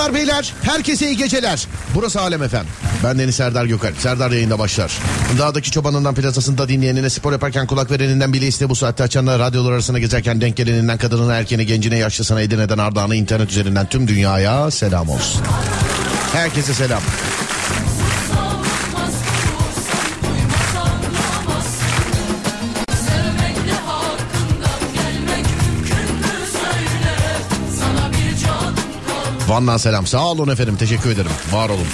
Hanımlar beyler herkese iyi geceler. Burası Alem Efem. Ben Deniz Serdar Gökalp. Serdar yayında başlar. Dağdaki çobanından plazasında dinleyenine spor yaparken kulak vereninden bile iste bu saatte açanlar radyolar arasında gezerken denk geleninden kadınına erkeğine gencine yaşlısına Edirne'den Ardahan'a internet üzerinden tüm dünyaya selam olsun. Herkese selam. Van'dan selam. Sağ olun efendim. Teşekkür ederim. Var olun.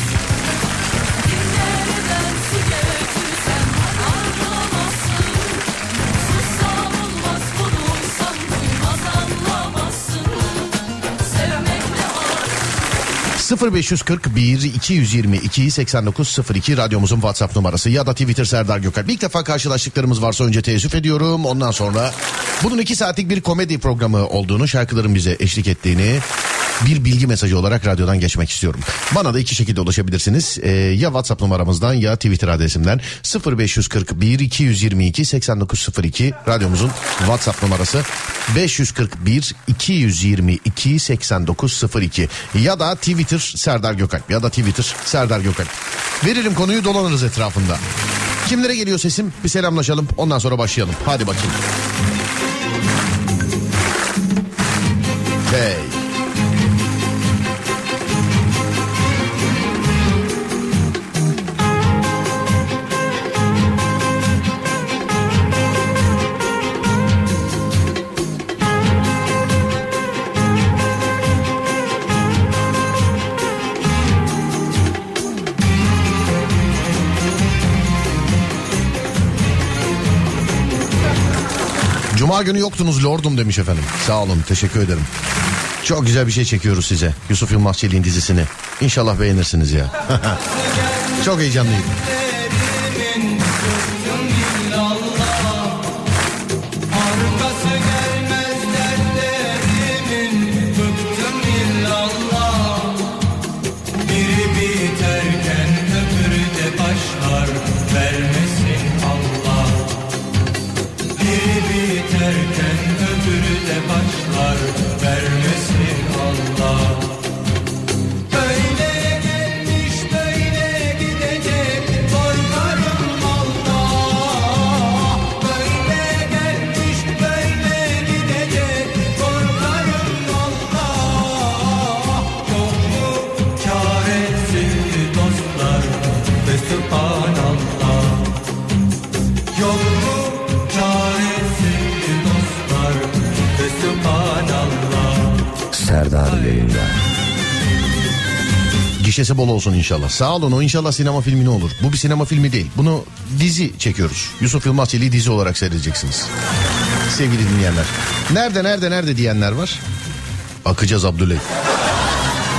...0541 222 8902 radyomuzun WhatsApp numarası ya da Twitter Serdar Gökalp. İlk defa karşılaştıklarımız varsa önce teessüf ediyorum. Ondan sonra bunun iki saatlik bir komedi programı olduğunu, şarkıların bize eşlik ettiğini bir bilgi mesajı olarak radyodan geçmek istiyorum. Bana da iki şekilde ulaşabilirsiniz. Ee, ya WhatsApp numaramızdan ya Twitter adresimden 0541 222 8902 radyomuzun WhatsApp numarası 541 222 8902 ya da Twitter Serdar Gökalp ya da Twitter Serdar Gökalp. Veririm konuyu dolanırız etrafında. Kimlere geliyor sesim? Bir selamlaşalım ondan sonra başlayalım. Hadi bakayım. Cuma günü yoktunuz lordum demiş efendim. Sağ olun teşekkür ederim. Çok güzel bir şey çekiyoruz size. Yusuf Yılmaz Çelik'in dizisini. İnşallah beğenirsiniz ya. Çok heyecanlıyım. Gişesi bol olsun inşallah. Sağ olun o inşallah sinema filmi ne olur. Bu bir sinema filmi değil. Bunu dizi çekiyoruz. Yusuf Yılmaz Çelik'i dizi olarak seyredeceksiniz. Sevgili dinleyenler. Nerede nerede nerede diyenler var. Bakacağız Abdüley.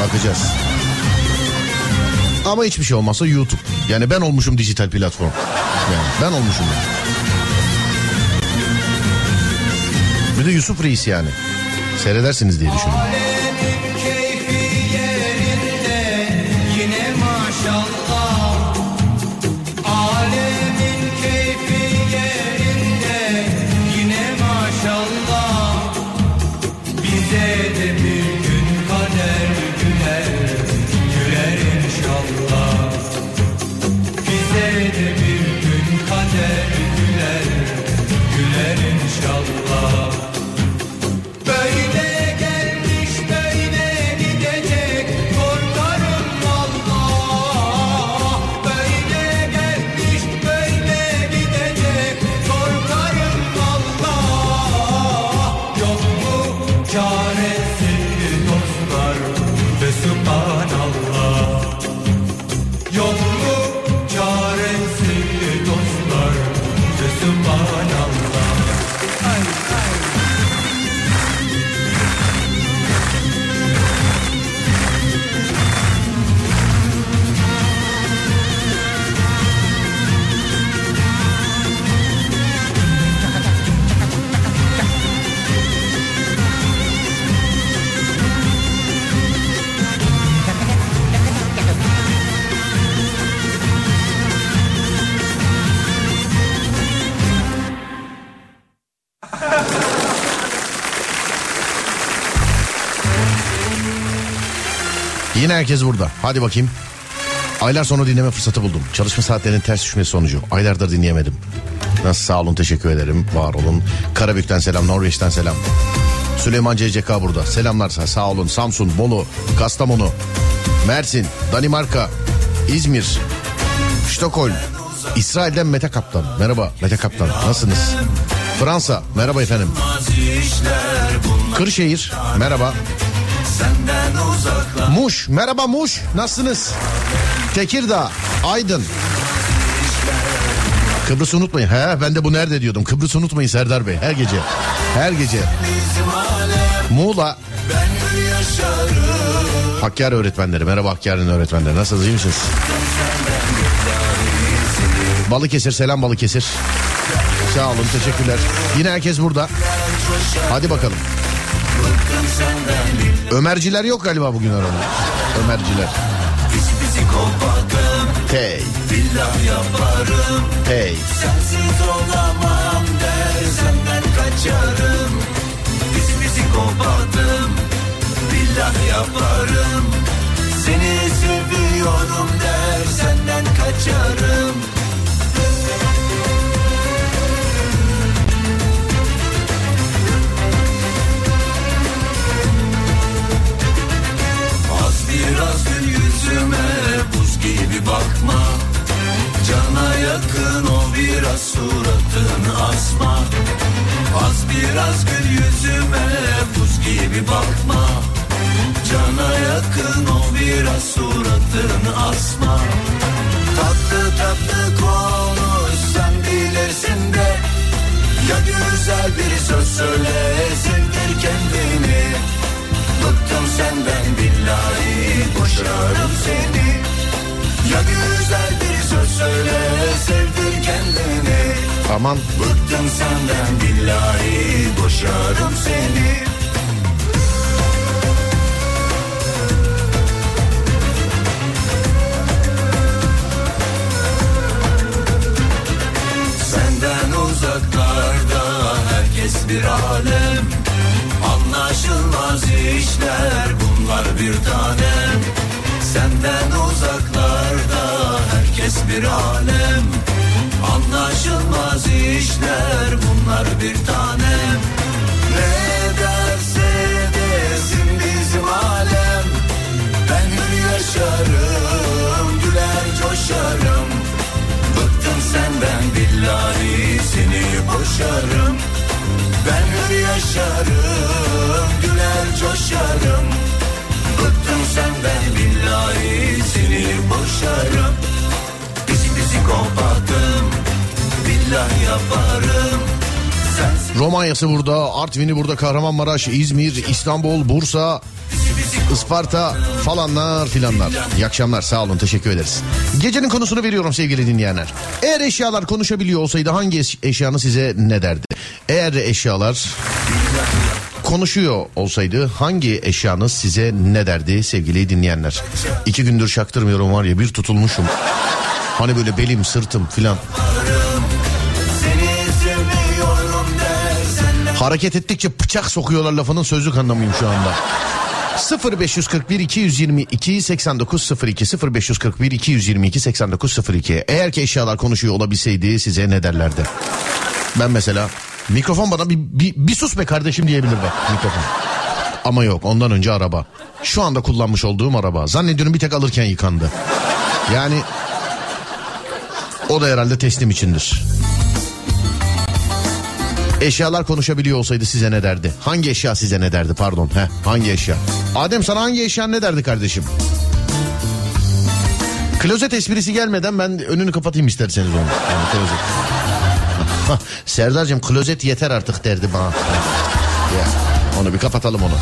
Bakacağız. Ama hiçbir şey olmazsa YouTube. Yani ben olmuşum dijital platform. Yani ben olmuşum. Bir de Yusuf Reis yani. Seyredersiniz diye düşünüyorum. Herkes burada. Hadi bakayım. Aylar sonra dinleme fırsatı buldum. Çalışma saatlerinin ters düşmesi sonucu. Aylardır dinleyemedim. Nasıl sağ olun teşekkür ederim. Var olun. Karabük'ten selam, Norveç'ten selam. Süleyman CCK burada. Selamlar sağ olun. Samsun, Bolu, Kastamonu, Mersin, Danimarka, İzmir, Stockholm, İsrail'den Mete Kaptan. Merhaba Mete Kaptan. Nasılsınız? Fransa. Merhaba efendim. Kırşehir. Merhaba. Muş. Merhaba Muş. Nasılsınız? Tekirdağ. Aydın. Kıbrıs unutmayın. He ben de bu nerede diyordum. Kıbrıs unutmayın Serdar Bey. Her gece. Her gece. Muğla. Hakkari öğretmenleri. Merhaba Hakkari'nin öğretmenleri. Nasılsınız iyi misiniz? Balıkesir selam Balıkesir. Sağ olun teşekkürler. Yine herkes burada. Hadi bakalım. Ömerciler yok galiba bugün aramda. Ömerciler. Hey. Hey. Sensiz olamam der senden kaçarım Biz psikopatım billah yaparım Seni seviyorum der senden kaçarım boşarım seni. Ya güzel bir söz söyle sevdir kendini. Aman. Bıktım senden billahi boşarım seni. Senden uzaklarda herkes bir alem. Anlaşılmaz işler bunlar bir tanem Senden uzaklarda herkes bir alem. Anlaşılmaz işler bunlar bir tanem Ne derse desin bizim alem. Ben hür yaşarım güler coşarım. Bıktım senden billahi seni boşarım. Ben hür yaşarım güler coşarım Senden billahi seni boşarım Pisi psikopatım billah yaparım Romanya'sı burada, Artvin'i burada, Kahramanmaraş, İzmir, İstanbul, Bursa, Isparta falanlar filanlar. İyi akşamlar sağ olun teşekkür ederiz. Gecenin konusunu veriyorum sevgili dinleyenler. Eğer eşyalar konuşabiliyor olsaydı hangi eş- eşyanı size ne derdi? Eğer eşyalar konuşuyor olsaydı hangi eşyanız size ne derdi sevgili dinleyenler? İki gündür şaktırmıyorum var ya bir tutulmuşum. Hani böyle belim sırtım filan. Hareket ettikçe bıçak sokuyorlar lafının sözlük anlamıyım şu anda. 0541 222 8902 0541 222 8902 Eğer ki eşyalar konuşuyor olabilseydi size ne derlerdi? Ben mesela mikrofon bana bir, bir, bir sus be kardeşim diyebilir bak mikrofon. Ama yok ondan önce araba. Şu anda kullanmış olduğum araba. Zannediyorum bir tek alırken yıkandı. Yani o da herhalde teslim içindir. Eşyalar konuşabiliyor olsaydı size ne derdi? Hangi eşya size ne derdi pardon? Heh, hangi eşya? Adem sana hangi eşya ne derdi kardeşim? Klozet esprisi gelmeden ben önünü kapatayım isterseniz onu. Yani klozet. Serdar'cığım klozet yeter artık derdi bana. Ya, onu bir kapatalım onu.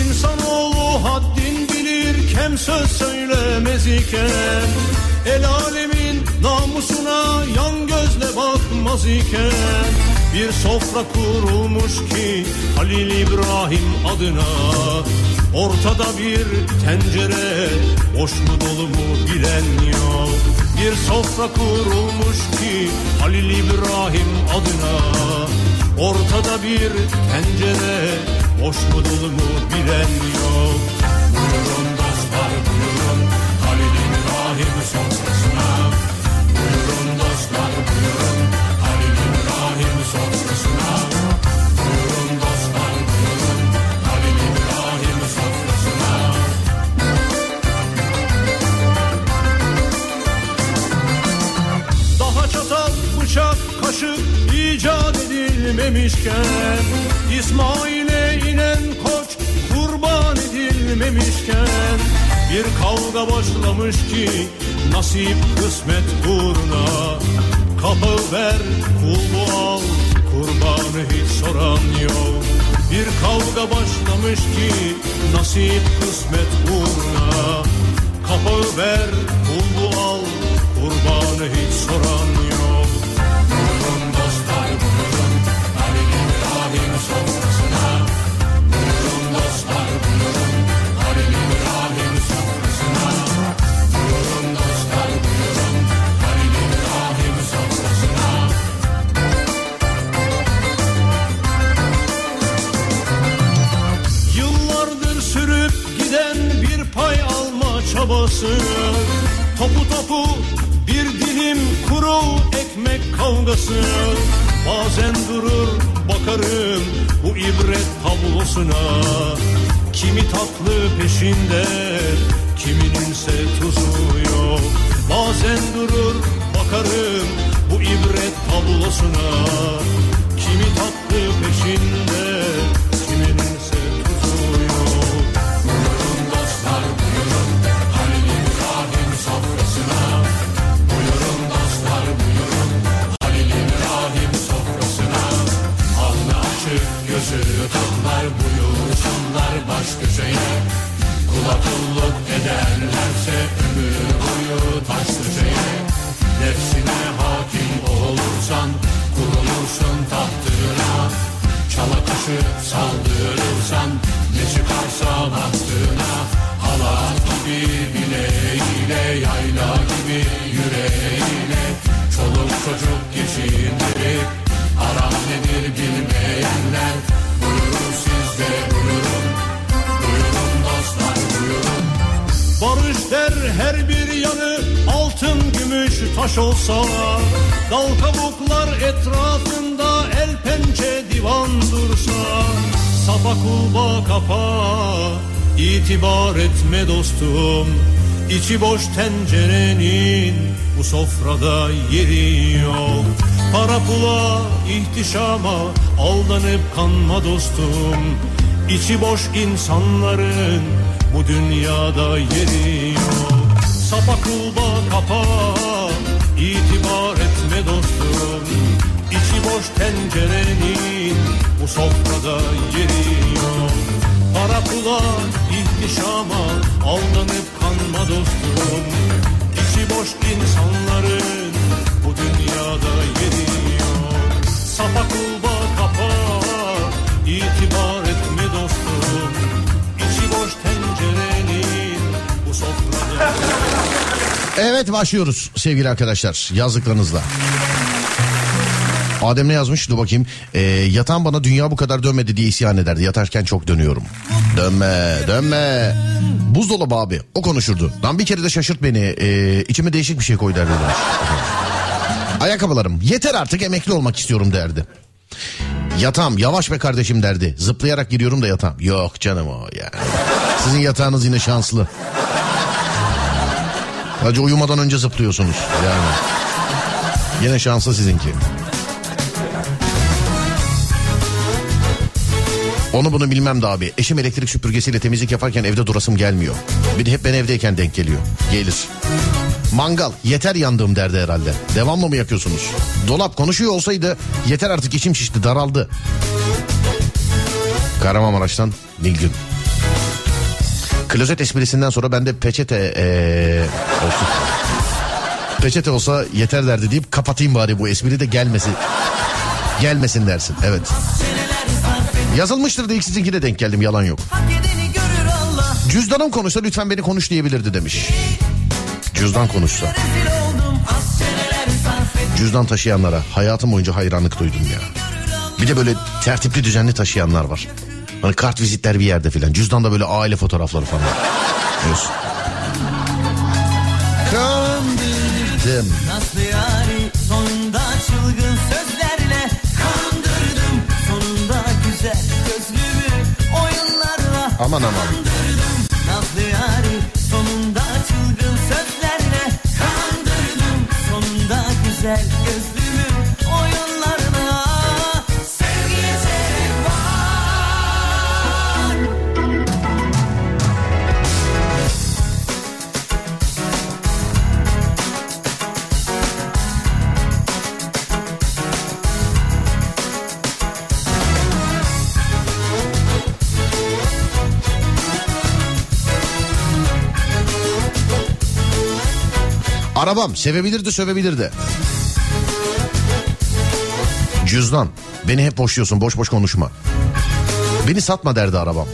İnsanoğlu haddin bilir kem söylemez iken El alemin namusuna yan gözle bakmaz iken Bir sofra kurulmuş ki Halil İbrahim adına. Ortada bir tencere boş mu dolu mu bilen yok. Bir sofra kurulmuş ki Halil İbrahim adına. Ortada bir tencere Boş mu dolu mu bilen yok. Buyurun edilmemişken İsmail'e inen koç kurban edilmemişken Bir kavga başlamış ki nasip kısmet uğruna Kapı ver, kulu al, kurbanı hiç soran yok Bir kavga başlamış ki nasip kısmet uğruna Kapı ver, kulu al, kurbanı hiç soran yok. Çabası Topu topu bir dilim kuru ekmek kavgası. Bazen durur bakarım bu ibret tablosuna. Kimi tatlı peşinde kimininse tuzu yok. Bazen durur bakarım bu ibret tablosuna. Kimi tatlı İçi boş tencerenin bu sofrada yeri yok. Para pula ihtişama aldanıp kanma dostum. İçi boş insanların bu dünyada yeri yok. Sapa kulba kapa itibar etme dostum. İçi boş tencerenin bu sofrada yeri yok. Para pula ihtişama aldanıp kanma dostum İçi boş insanların bu dünyada yeri yok Sapa kulba kapa itibar etme dostum İçi boş tencerenin bu sofrada Evet başlıyoruz sevgili arkadaşlar yazdıklarınızla. Adem ne yazmış dur bakayım. Ee, yatan bana dünya bu kadar dönmedi diye isyan ederdi. Yatarken çok dönüyorum. Dönme dönme. Buzdolabı abi o konuşurdu. Lan bir kere de şaşırt beni. Ee, içime değişik bir şey koy derdi. Ayakkabılarım yeter artık emekli olmak istiyorum derdi. Yatam yavaş be kardeşim derdi. Zıplayarak giriyorum da yatam. Yok canım o yani. Sizin yatağınız yine şanslı. Sadece uyumadan önce zıplıyorsunuz yani. Yine şanslı sizinki. Onu bunu bilmem de abi. Eşim elektrik süpürgesiyle temizlik yaparken evde durasım gelmiyor. Bir de hep ben evdeyken denk geliyor. Gelir. Mangal yeter yandığım derdi herhalde. Devamlı mı yakıyorsunuz? Dolap konuşuyor olsaydı yeter artık içim şişti daraldı. Kahramanmaraş'tan Nilgün. Klozet esprisinden sonra ben de peçete ee, olsun. Peçete olsa yeter derdi deyip kapatayım bari bu espri de gelmesin. Gelmesin dersin evet. Yazılmıştır da de denk geldim yalan yok. Cüzdanım konuşsa lütfen beni konuş diyebilirdi demiş. Cüzdan konuşsa. Cüzdan taşıyanlara hayatım boyunca hayranlık duydum ya. Bir de böyle tertipli düzenli taşıyanlar var. Hani kart vizitler bir yerde filan. Cüzdanda böyle aile fotoğrafları falan. Biliyorsun. Kandırdım. Nasıl Aman aman. sonunda çılgın sözlerle kandırdım Sonunda güzel gözlümü Arabam sevebilirdi sövebilirdi. Cüzdan. Beni hep boşluyorsun boş boş konuşma. Beni satma derdi arabam.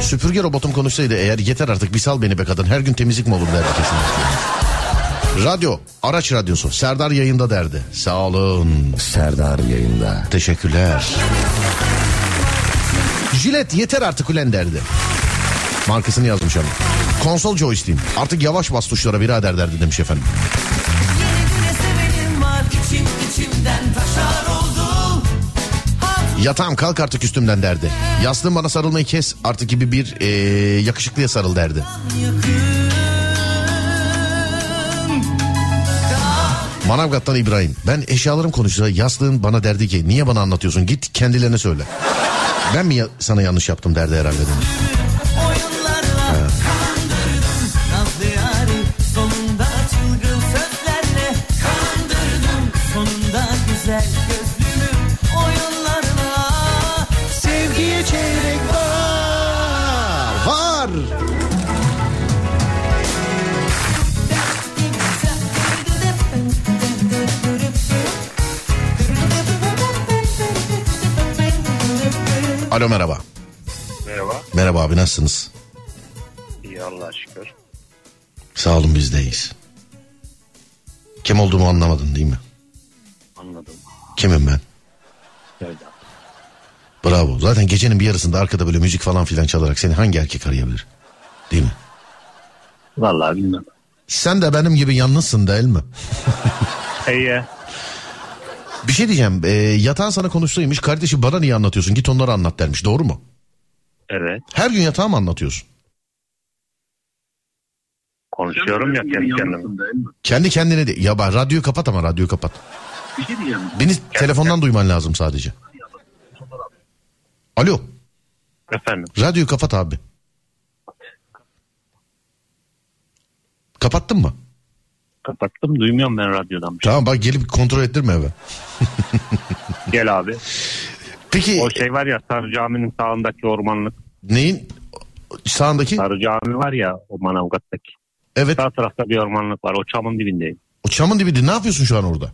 Süpürge robotum konuşsaydı eğer yeter artık bir sal beni be kadın. Her gün temizlik mi olur derdi kesinlikle. Radyo, araç radyosu. Serdar yayında derdi. Sağ olun. Serdar yayında. Teşekkürler. Jilet yeter artık ulen derdi. Markasını yazmış ama. Konsol joystick'im. Artık yavaş bas tuşlara birader derdi demiş efendim. İçim Yatağım kalk artık üstümden derdi. Yastığım bana sarılmayı kes artık gibi bir eee, yakışıklıya sarıl derdi. Manavgat'tan İbrahim. Ben eşyalarım konuşsa yastığın bana derdi ki niye bana anlatıyorsun git kendilerine söyle. Ben mi ya- sana yanlış yaptım derdi herhalde demiş. Alo merhaba. Merhaba. Merhaba abi nasılsınız? İyi Allah'a şükür. Sağ olun bizdeyiz. Kim olduğumu anlamadın değil mi? Anladım. Kimim ben? Sevda. Bravo. Zaten gecenin bir yarısında arkada böyle müzik falan filan çalarak seni hangi erkek arayabilir? Değil mi? Vallahi bilmem. Sen de benim gibi yalnızsın değil mi? İyi. Bir şey diyeceğim. E, yatağın sana konuşsaymış kardeşi bana niye anlatıyorsun? Git onları anlat dermiş. Doğru mu? Evet. Her gün yatağı mı anlatıyorsun? Konuşuyorum ya kendi kendime. Kendi kendine de. Ya bak radyoyu kapat ama radyoyu kapat. Beni telefondan duyman lazım sadece. Alo. Efendim. Radyoyu kapat abi. Kapattın mı? Kapattım. Duymuyorum ben radyodan. bir şey. Tamam bak gelip kontrol ettirme eve. Gel abi. Peki O şey var ya Sarı Cami'nin sağındaki ormanlık. neyin sağındaki? Sarı Cami var ya o Manavgat'taki. Evet. Sağ tarafta bir ormanlık var. O çamın dibindeyim. O çamın dibinde ne yapıyorsun şu an orada?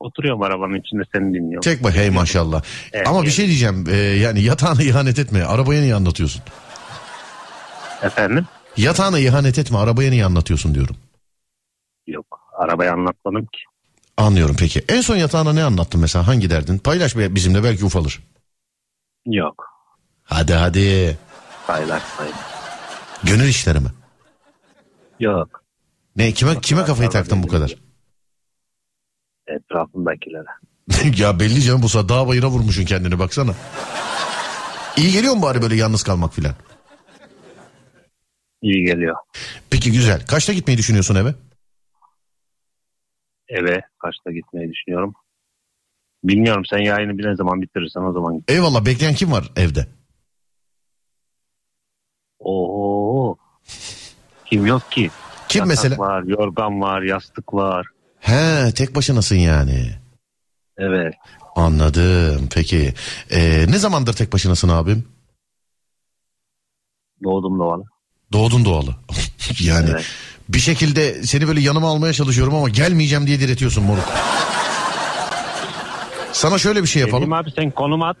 Oturuyorum arabanın içinde seni dinliyorum. Tek bak hey maşallah. Evet, Ama bir evet. şey diyeceğim. e, yani yatağına ihanet etme. Arabaya niye anlatıyorsun? Efendim? Yatağına ihanet etme. Arabaya niye anlatıyorsun diyorum. Yok. Arabayı anlatmadım ki. Anlıyorum peki. En son yatağına ne anlattın mesela? Hangi derdin? Paylaş bizimle belki ufalır. Yok. Hadi hadi. Sayılar sayılar. Gönül işleri mi? Yok. Ne kime kime kafayı taktın bu kadar? Etrafındakilere. ya belli canım bu saat dağ bayıra vurmuşsun kendini baksana. İyi geliyor mu bari böyle yalnız kalmak filan? İyi geliyor. Peki güzel. Kaçta gitmeyi düşünüyorsun eve? Eve kaçta gitmeyi düşünüyorum. Bilmiyorum sen yayını bir ne zaman bitirirsen o zaman git. Eyvallah bekleyen kim var evde? Oo. Kim yok ki? Kim Yatak mesela? var, yorgan var, yastık var. He tek başınasın yani. Evet. Anladım peki. Ee, ne zamandır tek başınasın abim? Doğdum doğalı. Doğdun doğalı. yani Evet. Bir şekilde seni böyle yanıma almaya çalışıyorum ama gelmeyeceğim diye diretiyorsun moruk. Sana şöyle bir şey yapalım. Dedim abi sen konum at.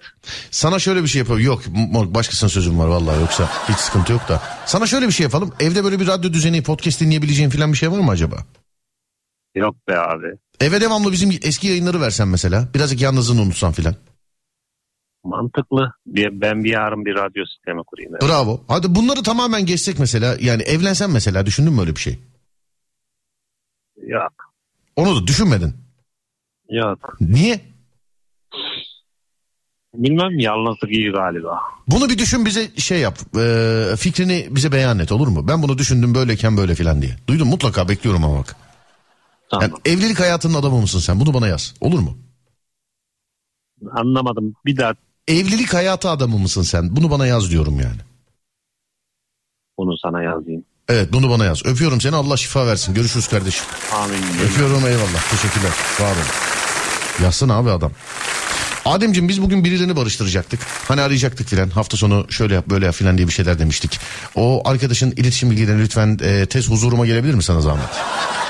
Sana şöyle bir şey yapalım. Yok moruk başkasının sözüm var vallahi yoksa hiç sıkıntı yok da. Sana şöyle bir şey yapalım. Evde böyle bir radyo düzeni podcast dinleyebileceğin falan bir şey var mı acaba? Yok be abi. Eve devamlı bizim eski yayınları versen mesela. Birazcık yalnızlığını unutsan filan. Mantıklı. Bir, ben bir yarın bir radyo sistemi kurayım. Evet. Bravo. Hadi bunları tamamen geçsek mesela. Yani evlensen mesela düşündün mü öyle bir şey? Yok. Onu da düşünmedin. Yok. Niye? Bilmem yalnızlık iyi galiba. Bunu bir düşün bize şey yap. e, fikrini bize beyan et olur mu? Ben bunu düşündüm böyleyken böyle filan diye. Duydum mutlaka bekliyorum ama bak. Tamam. Yani evlilik hayatının adamı mısın sen? Bunu bana yaz. Olur mu? Anlamadım. Bir daha Evlilik hayatı adamı mısın sen? Bunu bana yaz diyorum yani. bunu sana yazayım. Evet bunu bana yaz. Öpüyorum seni Allah şifa versin. Görüşürüz kardeşim. Amin. Öpüyorum eyvallah. Teşekkürler. Sağ olun. Yazsana abi adam. Ademciğim biz bugün birilerini barıştıracaktık. Hani arayacaktık filan. Hafta sonu şöyle yap böyle yap filan diye bir şeyler demiştik. O arkadaşın iletişim bilgilerini lütfen e, tez huzuruma gelebilir mi sana zahmet?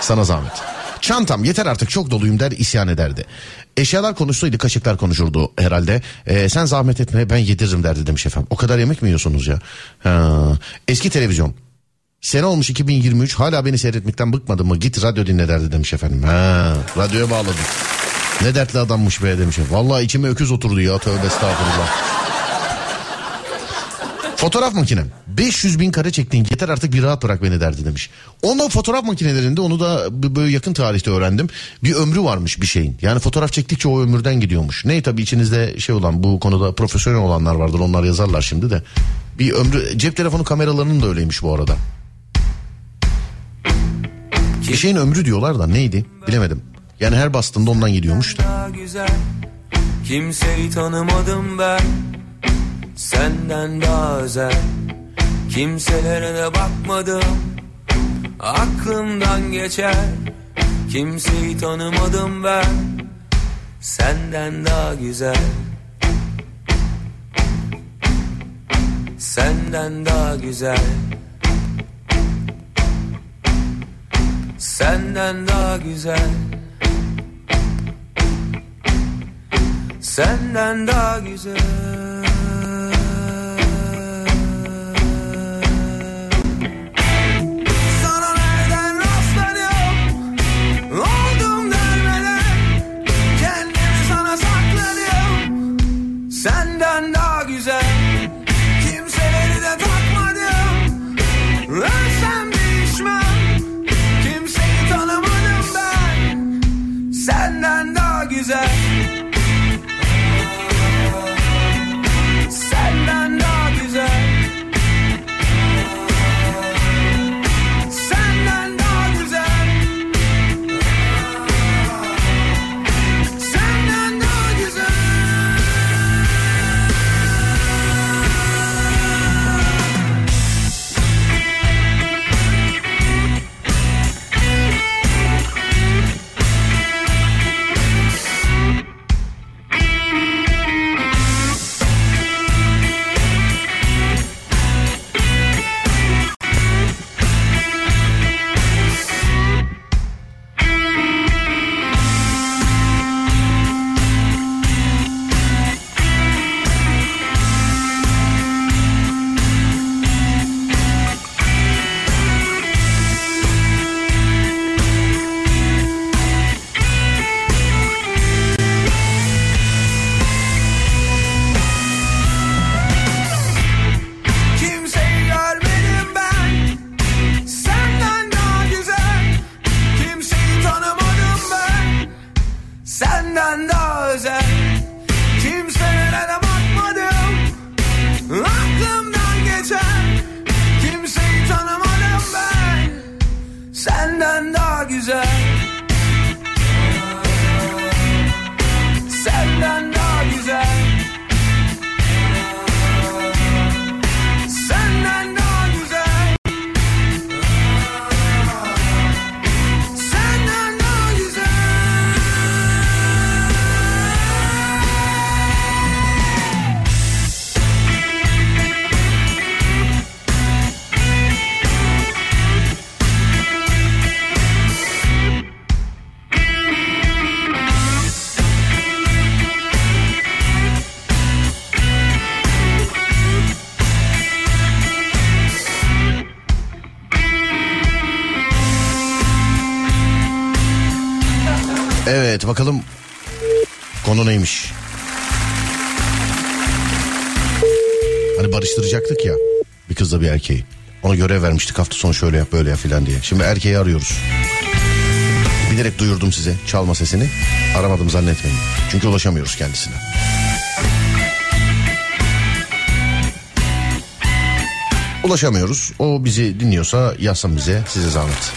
Sana zahmet. Çantam yeter artık çok doluyum der isyan ederdi. Eşyalar konuşsaydı kaşıklar konuşurdu herhalde. E, sen zahmet etme ben yediririm derdi demiş efendim. O kadar yemek mi yiyorsunuz ya? Ha. Eski televizyon. Sene olmuş 2023 hala beni seyretmekten bıkmadın mı? Git radyo dinle derdi demiş efendim. Ha, radyoya bağladım. Ne dertli adammış be demiş. Vallahi içime öküz oturdu ya tövbe estağfurullah. Fotoğraf makinem. 500 bin kare çektin yeter artık bir rahat bırak beni derdi demiş. Onun fotoğraf makinelerinde onu da böyle yakın tarihte öğrendim. Bir ömrü varmış bir şeyin. Yani fotoğraf çektikçe o ömürden gidiyormuş. Ne tabii içinizde şey olan bu konuda profesyonel olanlar vardır onlar yazarlar şimdi de. Bir ömrü cep telefonu kameralarının da öyleymiş bu arada. Bir şeyin ömrü diyorlar da neydi bilemedim. Yani her bastığında ondan gidiyormuş da. Kimseyi tanımadım ben Senden daha özel. Kimselere de bakmadım. Aklımdan geçer. Kimseyi tanımadım ben. Senden daha güzel. Senden daha güzel. Senden daha güzel. Senden daha güzel Evet bakalım konu neymiş? Hani barıştıracaktık ya bir kızla bir erkeği. Ona görev vermiştik hafta sonu şöyle yap böyle yap filan diye. Şimdi erkeği arıyoruz. Bilerek duyurdum size çalma sesini. Aramadım zannetmeyin. Çünkü ulaşamıyoruz kendisine. Ulaşamıyoruz. O bizi dinliyorsa yazsın bize size zahmet.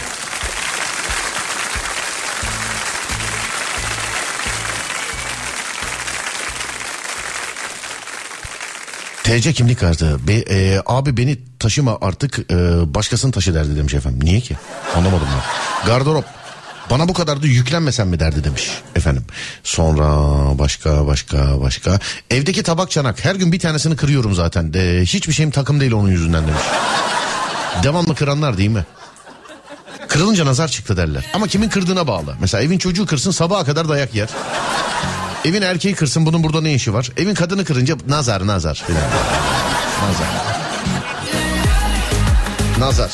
TC kimlik kartı. Be, e, abi beni taşıma artık e, başkasını taşı derdi demiş efendim. Niye ki? Anlamadım ben. Gardırop. Bana bu kadar da yüklenmesen mi derdi demiş efendim. Sonra başka başka başka. Evdeki tabak çanak her gün bir tanesini kırıyorum zaten. De, hiçbir şeyim takım değil onun yüzünden demiş. Devamlı kıranlar değil mi? Kırılınca nazar çıktı derler. Ama kimin kırdığına bağlı. Mesela evin çocuğu kırsın sabaha kadar dayak yer. Evin erkeği kırsın bunun burada ne işi var? Evin kadını kırınca nazar nazar. Nazar. Nazar.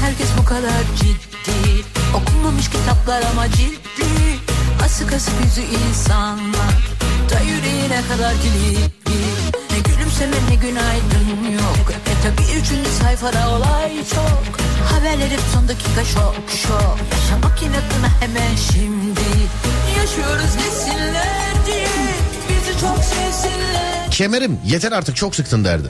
Herkes bu kadar ciddi Okunmamış kitaplar ama ciddi Asık asık yüzü insanlar Da yüreğine kadar kilitli Ne gülümseme ne günaydın. Yok. E tabi üçüncü sayfada olay çok. Haberler hep son dakika şok şok. Yaşamak inatına hemen şimdi. Yaşıyoruz desinler diye. Bizi çok sevsinler. Kemerim yeter artık çok sıktın derdi.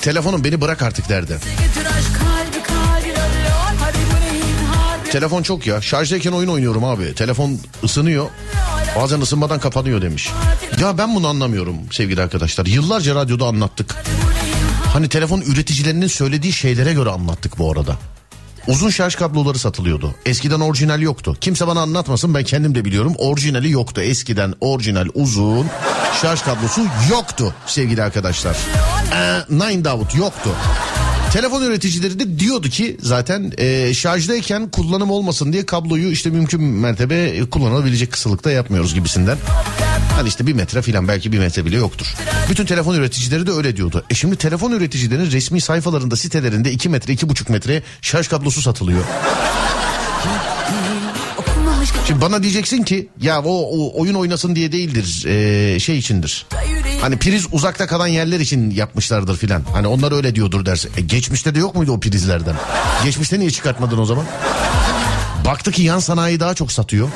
Telefonum beni bırak artık derdi. Telefon çok ya. Şarjdayken oyun oynuyorum abi. Telefon ısınıyor. Bazen ısınmadan kapanıyor demiş. Ya ben bunu anlamıyorum sevgili arkadaşlar. Yıllarca radyoda anlattık. Hani telefon üreticilerinin söylediği şeylere göre anlattık bu arada. Uzun şarj kabloları satılıyordu. Eskiden orijinal yoktu. Kimse bana anlatmasın ben kendim de biliyorum. Orijinali yoktu. Eskiden orijinal uzun şarj kablosu yoktu sevgili arkadaşlar. Ee, Nine Davut yoktu. Telefon üreticileri de diyordu ki zaten e, şarjdayken kullanım olmasın diye kabloyu işte mümkün mertebe kullanılabilecek kısalıkta yapmıyoruz gibisinden. Hani işte bir metre filan belki bir metre bile yoktur. Bütün telefon üreticileri de öyle diyordu. E şimdi telefon üreticilerinin resmi sayfalarında sitelerinde 2 metre 2,5 metre şarj kablosu satılıyor. Şimdi bana diyeceksin ki ya o, o oyun oynasın diye değildir e, şey içindir. Hani priz uzakta kalan yerler için yapmışlardır filan. Hani onlar öyle diyordur dersin. E, geçmişte de yok muydu o prizlerden? Geçmişte niye çıkartmadın o zaman? Baktı ki yan sanayi daha çok satıyor.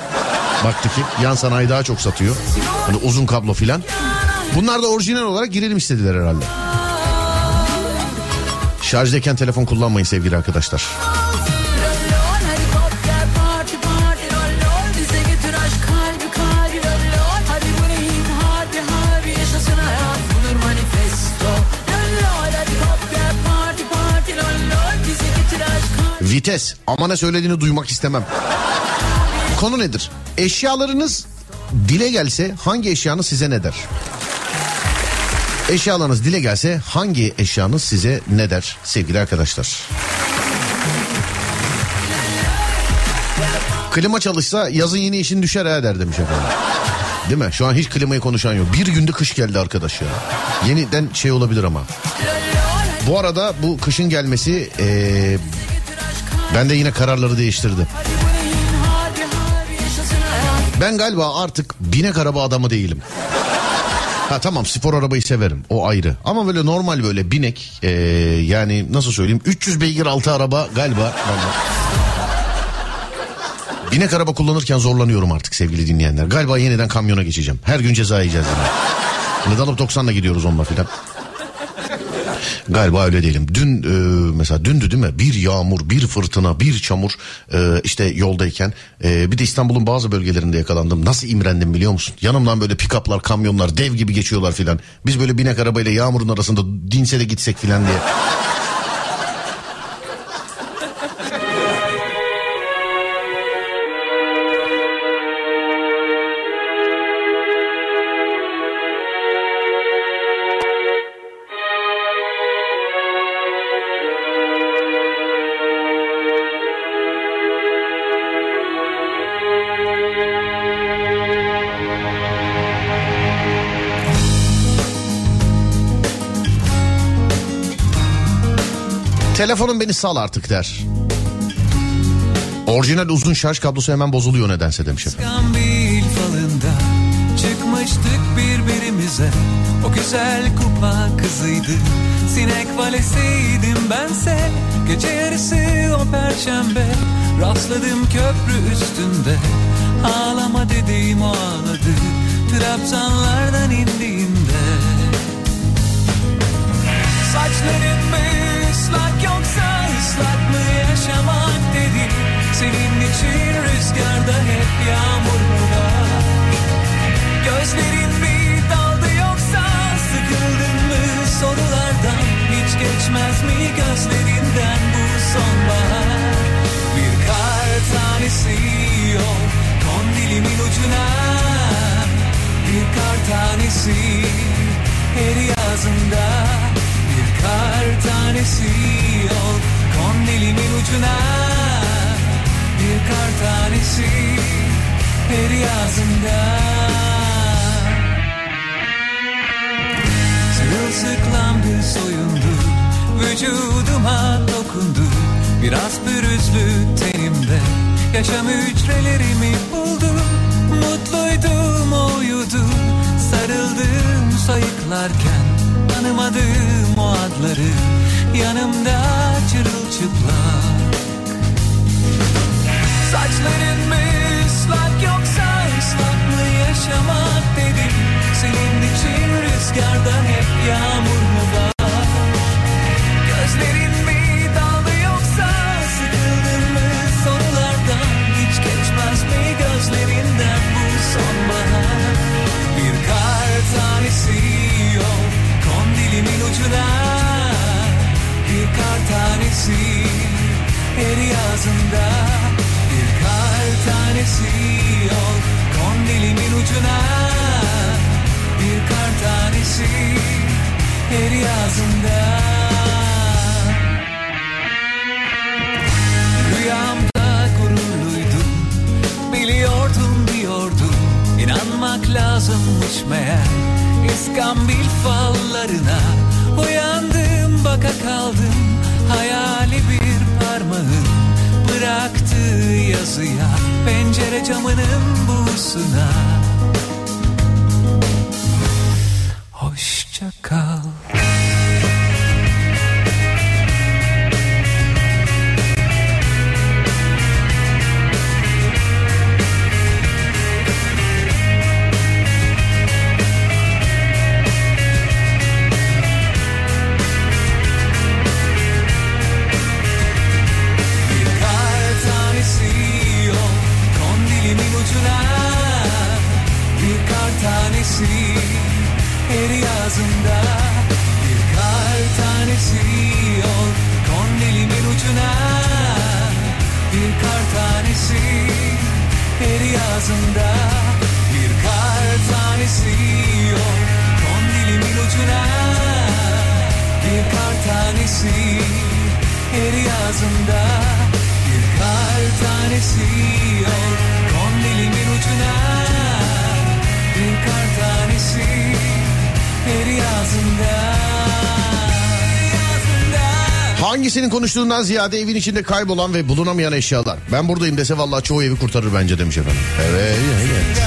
Baktı ki yan sanayi daha çok satıyor. Hani uzun kablo filan. Bunlar da orijinal olarak girelim istediler herhalde. Şarjdayken telefon kullanmayın sevgili arkadaşlar. Vites ama ne söylediğini duymak istemem. Konu nedir? Eşyalarınız dile gelse hangi eşyanız size ne der? Eşyalarınız dile gelse hangi eşyanız size ne der sevgili arkadaşlar? Klima çalışsa yazın yine işin düşer ha der demiş efendim. Değil mi? Şu an hiç klimayı konuşan yok. Bir günde kış geldi arkadaş ya. Yeniden şey olabilir ama. Bu arada bu kışın gelmesi eee ben de yine kararları değiştirdim. Ben galiba artık binek araba adamı değilim. Ha tamam spor arabayı severim o ayrı. Ama böyle normal böyle binek eee, yani nasıl söyleyeyim 300 beygir altı araba galiba. Binek araba kullanırken zorlanıyorum artık sevgili dinleyenler. Galiba yeniden kamyona geçeceğim. Her gün ceza yiyeceğiz yine. Neden alıp 90'la gidiyoruz onunla filan. Galiba öyle değilim. Dün e, mesela dündü değil mi? Bir yağmur, bir fırtına, bir çamur e, işte yoldayken. E, bir de İstanbul'un bazı bölgelerinde yakalandım. Nasıl imrendim biliyor musun? Yanımdan böyle pikaplar, kamyonlar dev gibi geçiyorlar filan. Biz böyle binek arabayla yağmurun arasında dinse de gitsek filan diye. Telefonum beni sal artık der. Orijinal uzun şarj kablosu hemen bozuluyor nedense demiş efendim. Birbirimize. O güzel kupa kızıydı. Sinek valesiydim bense. Gece yarısı o perşembe. Rastladım köprü üstünde. Ağlama dediğim o ağladı Trabzanlardan indiğinde. Islak yoksa ıslak mı yaşamak dedim Senin için rüzgarda hep yağmur mu var. Gözlerin mi daldı yoksa sıkıldın mı? Sorulardan Hiç geçmez mi gözlerinden bu sonbahar? Bir kar tanesi yok kondilimin ucuna. Bir kar tanesi her yazında kar tanesi yok. Kondilimin ucuna. Bir kar tanesi her yazında Sırılsıklamdı soyundu. Vücuduma dokundu. Biraz pürüzlü tenimde. Yaşam hücrelerimi buldu. Mutluydum o uyudu Sarıldım sayıklarken Tanımadığım o adları Yanımda çırılçıplak. Saçların mı ıslak yoksa ıslak mı yaşamak dedim. Senin için rüzgarda hep yağmur mu var? Gözlerin yazında bir kar tanesi yok. Kondilimin ucuna bir kar tanesi her yazında. Rüyamda gururluydum biliyordum diyordum. İnanmak lazımmış meğer. İskambil fallarına uyandım baka kaldım. Hayali bir parmağın bıraktığı yazıya pencere camının buğusuna hoşça kal. Hangisinin konuştuğundan ziyade evin içinde kaybolan ve bulunamayan eşyalar. Ben buradayım dese vallahi çoğu evi kurtarır bence demiş efendim. Evet, evet.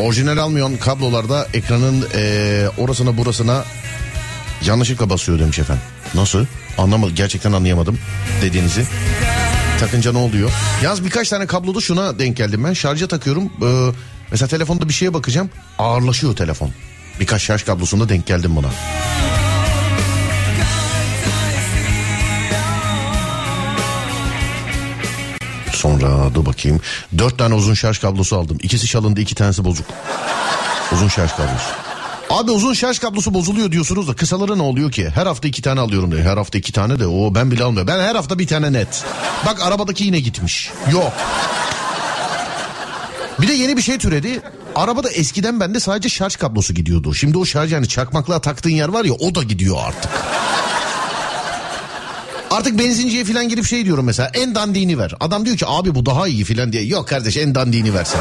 Orijinal almayan kablolarda ekranın eee, orasına burasına yanlışlıkla basıyor demiş efendim. Nasıl? Anlamadım. Gerçekten anlayamadım dediğinizi. Takınca ne oluyor? Yalnız birkaç tane kabloda şuna denk geldim ben. Şarja takıyorum. Ee, mesela telefonda bir şeye bakacağım. Ağırlaşıyor telefon. Birkaç şarj kablosunda denk geldim buna. Sonra dur bakayım. Dört tane uzun şarj kablosu aldım. İkisi çalındı iki tanesi bozuk. Uzun şarj kablosu. Abi uzun şarj kablosu bozuluyor diyorsunuz da kısaları ne oluyor ki? Her hafta iki tane alıyorum diyor. Her hafta iki tane de o ben bile almıyorum. Ben her hafta bir tane net. Bak arabadaki yine gitmiş. Yok. Bir de yeni bir şey türedi. Arabada eskiden bende sadece şarj kablosu gidiyordu. Şimdi o şarj yani çakmaklığa taktığın yer var ya o da gidiyor artık. Artık benzinciye falan girip şey diyorum mesela en dandiğini ver. Adam diyor ki abi bu daha iyi falan diye. Yok kardeş en dandiğini versen.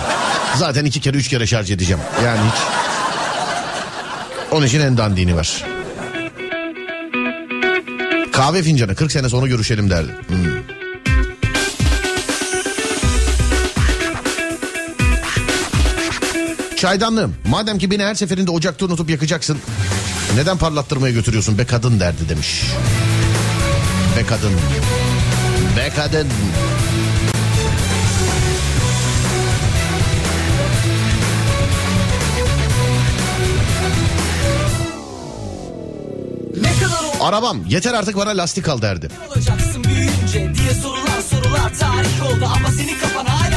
Zaten iki kere üç kere şarj edeceğim. Yani hiç. Onun için en dandiğini ver. Kahve fincanı 40 sene sonra görüşelim derdi. Hmm. Çaydanlığım madem ki beni her seferinde ocakta unutup yakacaksın neden parlattırmaya götürüyorsun be kadın derdi demiş. Be kadın. Be kadın. Ne Arabam yeter artık bana lastik al derdi. olacaksın büyüyünce diye sorulan sorular tarih oldu ama senin kafan hala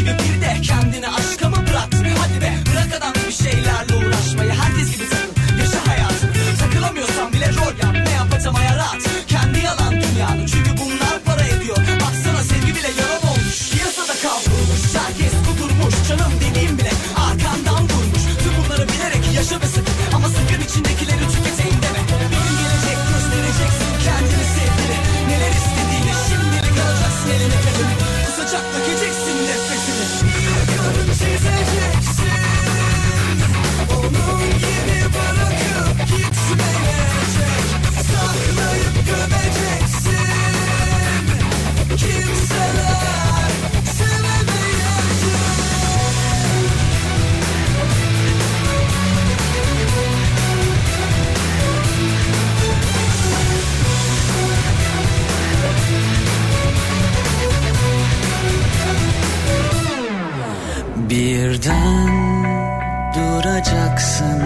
gibi bir de kendini aşka mı bıraktın? Hadi be bırak adam bir şeylerle uğraşmayı. Herkes gibi takıl yaşa hayatını Takılamıyorsan bile rol yap. Ne yapacağım yarat Kendi yalan dünyanı. Çünkü bunlar para ediyor. Baksana sevgi bile yalan olmuş. Piyasada kavrulmuş. Herkes kudurmuş canım dediğim bile arkandan vurmuş. Tüm bunları bilerek yaşa ve sıkın Birden duracaksın,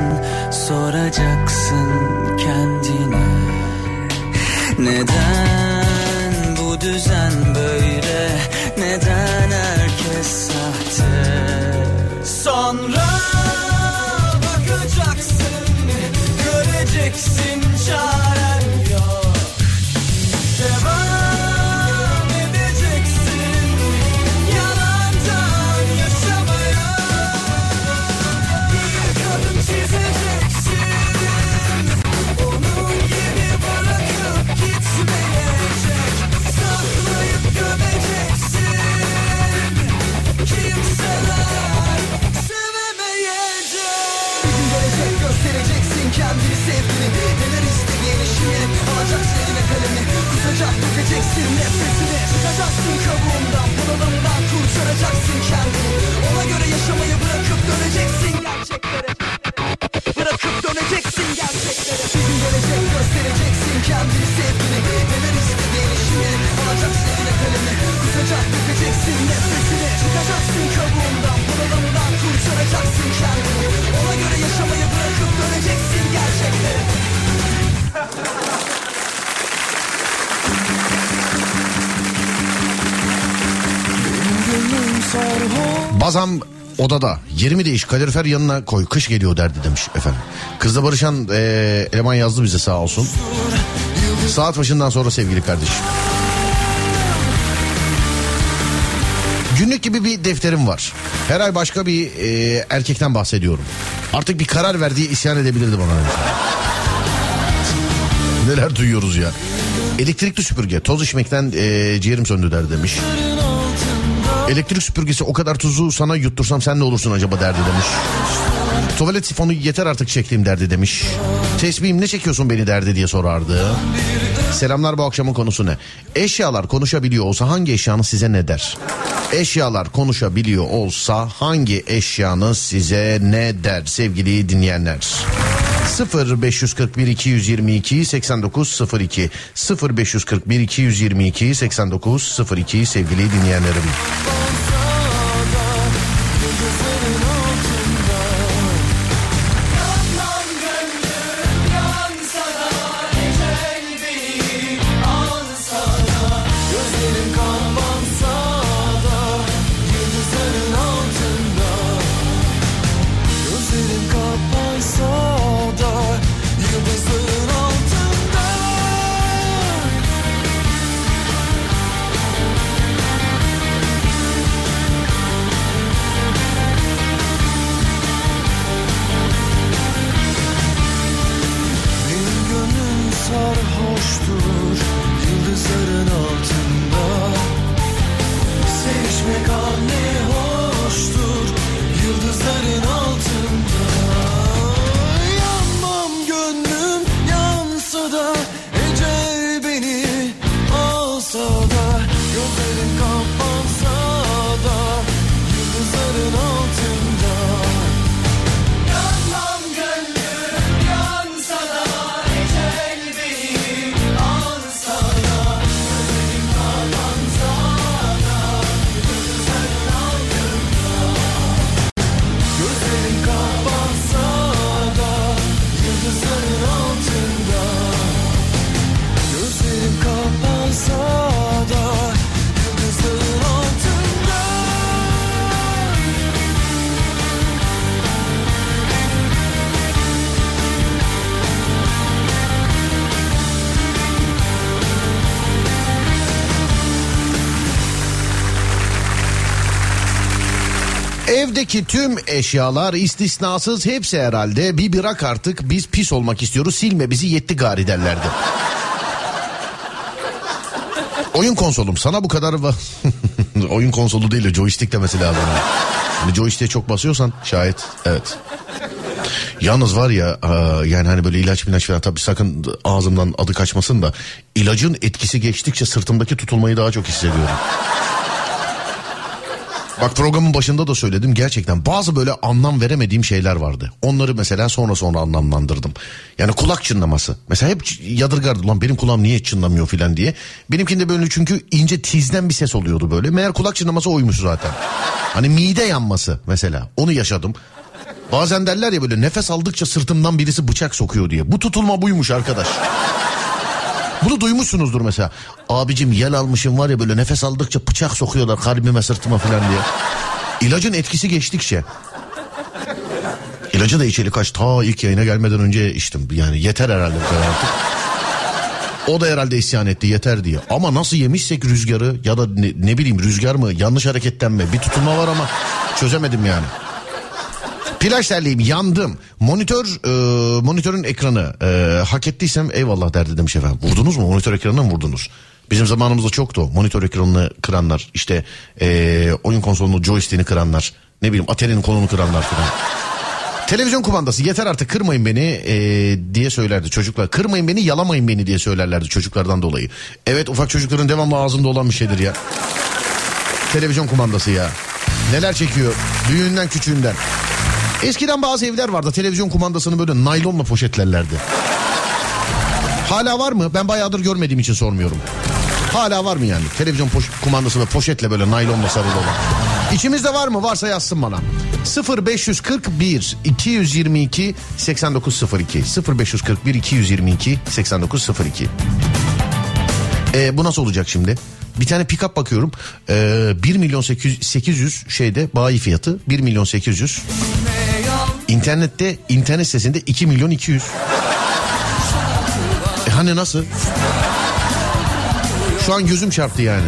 soracaksın kendine. Neden bu düzen dökeceksin nefesini Çıkacaksın kabuğundan bunalımdan kurtaracaksın kendini Ona göre yaşamayı bırakıp döneceksin gerçeklere Bazam odada yerimi değiş kalorifer yanına koy kış geliyor derdi demiş efendim. Kızla barışan e, eleman yazdı bize sağ olsun. Saat başından sonra sevgili kardeşim. Günlük gibi bir defterim var. Her ay başka bir e, erkekten bahsediyorum. Artık bir karar verdiği isyan edebilirdi bana. Neler duyuyoruz ya. Elektrikli süpürge toz içmekten e, ciğerim söndü der demiş. Elektrik süpürgesi o kadar tuzu sana yuttursam sen ne olursun acaba derdi demiş. Tuvalet sifonu yeter artık çektiğim derdi demiş. Tesbihim ne çekiyorsun beni derdi diye sorardı. Selamlar bu akşamın konusu ne? Eşyalar konuşabiliyor olsa hangi eşyanız size ne der? Eşyalar konuşabiliyor olsa hangi eşyanız size ne der sevgili dinleyenler? 0541 222 8902 0541 222 8902 sevgili dinleyenlerim. Evdeki tüm eşyalar istisnasız hepsi herhalde bir bırak artık biz pis olmak istiyoruz silme bizi yetti gari derlerdi. Oyun konsolum sana bu kadar va- oyun konsolu değil de joystick demesi lazım. Hani joystick'e çok basıyorsan şayet evet. Yalnız var ya aa, yani hani böyle ilaç ilaç falan tabii sakın ağzımdan adı kaçmasın da ilacın etkisi geçtikçe sırtımdaki tutulmayı daha çok hissediyorum. Bak programın başında da söyledim gerçekten bazı böyle anlam veremediğim şeyler vardı. Onları mesela sonra sonra anlamlandırdım. Yani kulak çınlaması. Mesela hep yadırgardı lan benim kulağım niye çınlamıyor filan diye. Benimkinde böyle çünkü ince tizden bir ses oluyordu böyle. Meğer kulak çınlaması oymuş zaten. Hani mide yanması mesela onu yaşadım. Bazen derler ya böyle nefes aldıkça sırtımdan birisi bıçak sokuyor diye. Bu tutulma buymuş arkadaş. Bunu duymuşsunuzdur mesela. Abicim yel almışım var ya böyle nefes aldıkça bıçak sokuyorlar kalbime sırtıma falan diye. İlacın etkisi geçtikçe. İlacı da içeli kaç ta ilk yayına gelmeden önce içtim. Yani yeter herhalde bu kadar artık. O da herhalde isyan etti yeter diye. Ama nasıl yemişsek rüzgarı ya da ne, ne bileyim rüzgar mı yanlış hareketten mi bir tutulma var ama çözemedim yani. Plaj terliğim yandım. Monitör e, monitörün ekranı e, hak ettiysem eyvallah derdi demiş efendim. Vurdunuz mu? Monitör ekranına mı vurdunuz? Bizim zamanımızda çoktu. Monitör ekranını kıranlar, işte e, oyun konsolunu, joystick'ini kıranlar, ne bileyim Atari'nin kolunu kıranlar falan. Televizyon kumandası yeter artık kırmayın beni e, diye söylerdi çocuklar. Kırmayın beni yalamayın beni diye söylerlerdi çocuklardan dolayı. Evet ufak çocukların devamlı ağzında olan bir şeydir ya. Televizyon kumandası ya. Neler çekiyor büyüğünden küçüğünden. Eskiden bazı evler vardı televizyon kumandasını böyle naylonla poşetlerlerdi. Hala var mı? Ben bayağıdır görmediğim için sormuyorum. Hala var mı yani? Televizyon poş- kumandası ve poşetle böyle naylonla sarılı olan. İçimizde var mı? Varsa yazsın bana. 0541 222 8902 0541 222 8902 ee, bu nasıl olacak şimdi? Bir tane pick-up bakıyorum. Ee, 1 milyon 800, 800 şeyde bayi fiyatı 1 milyon 800. İnternette internet sitesinde 2 milyon 200. E hani nasıl? Şu an gözüm çarptı yani.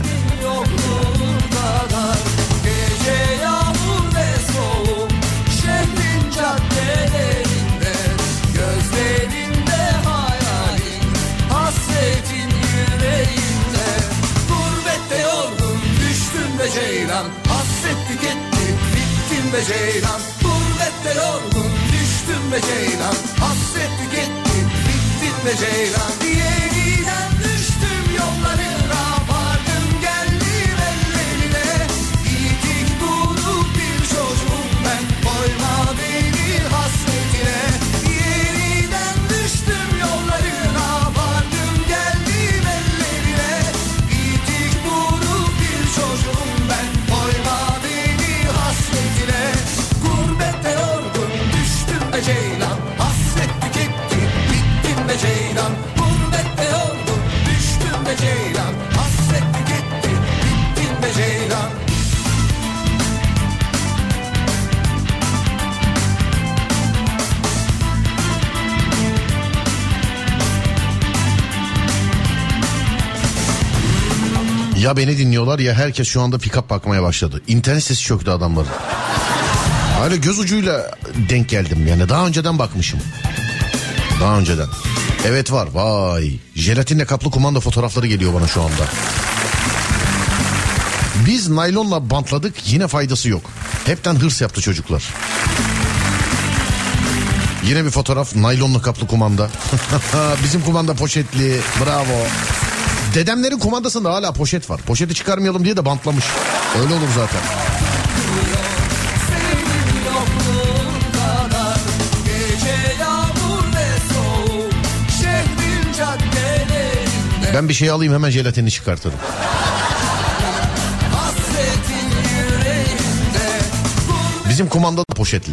Ceylan Hasret tüketti bittim be ceylan. Gurbette yorgun düştüm be ceylan. Hasret tüketti bittim be ceylan. Yeniden Beni dinliyorlar ya herkes şu anda pick-up bakmaya başladı. İnternet sesi çöktü adamların. Öyle göz ucuyla denk geldim yani daha önceden bakmışım. Daha önceden. Evet var vay. Jelatinle kaplı kumanda fotoğrafları geliyor bana şu anda. Biz naylonla bantladık yine faydası yok. Hepten hırs yaptı çocuklar. Yine bir fotoğraf naylonla kaplı kumanda. Bizim kumanda poşetli bravo. Dedemlerin kumandasında hala poşet var. Poşeti çıkarmayalım diye de bantlamış. Öyle olur zaten. Ben bir şey alayım hemen jelatinini çıkartırım. Bizim kumanda da poşetli.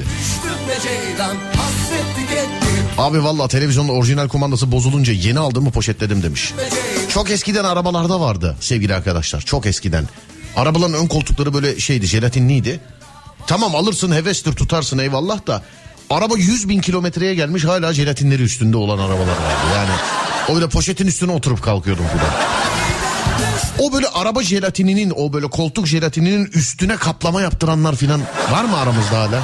Abi valla televizyonun orijinal kumandası bozulunca yeni aldığımı poşetledim demiş. be ceylan Çok eskiden arabalarda vardı sevgili arkadaşlar. Çok eskiden. Arabaların ön koltukları böyle şeydi jelatinliydi. Tamam alırsın hevestir tutarsın eyvallah da. Araba 100 bin kilometreye gelmiş hala jelatinleri üstünde olan arabalar vardı. Yani o böyle poşetin üstüne oturup kalkıyordum filan. O böyle araba jelatininin o böyle koltuk jelatininin üstüne kaplama yaptıranlar filan var mı aramızda hala?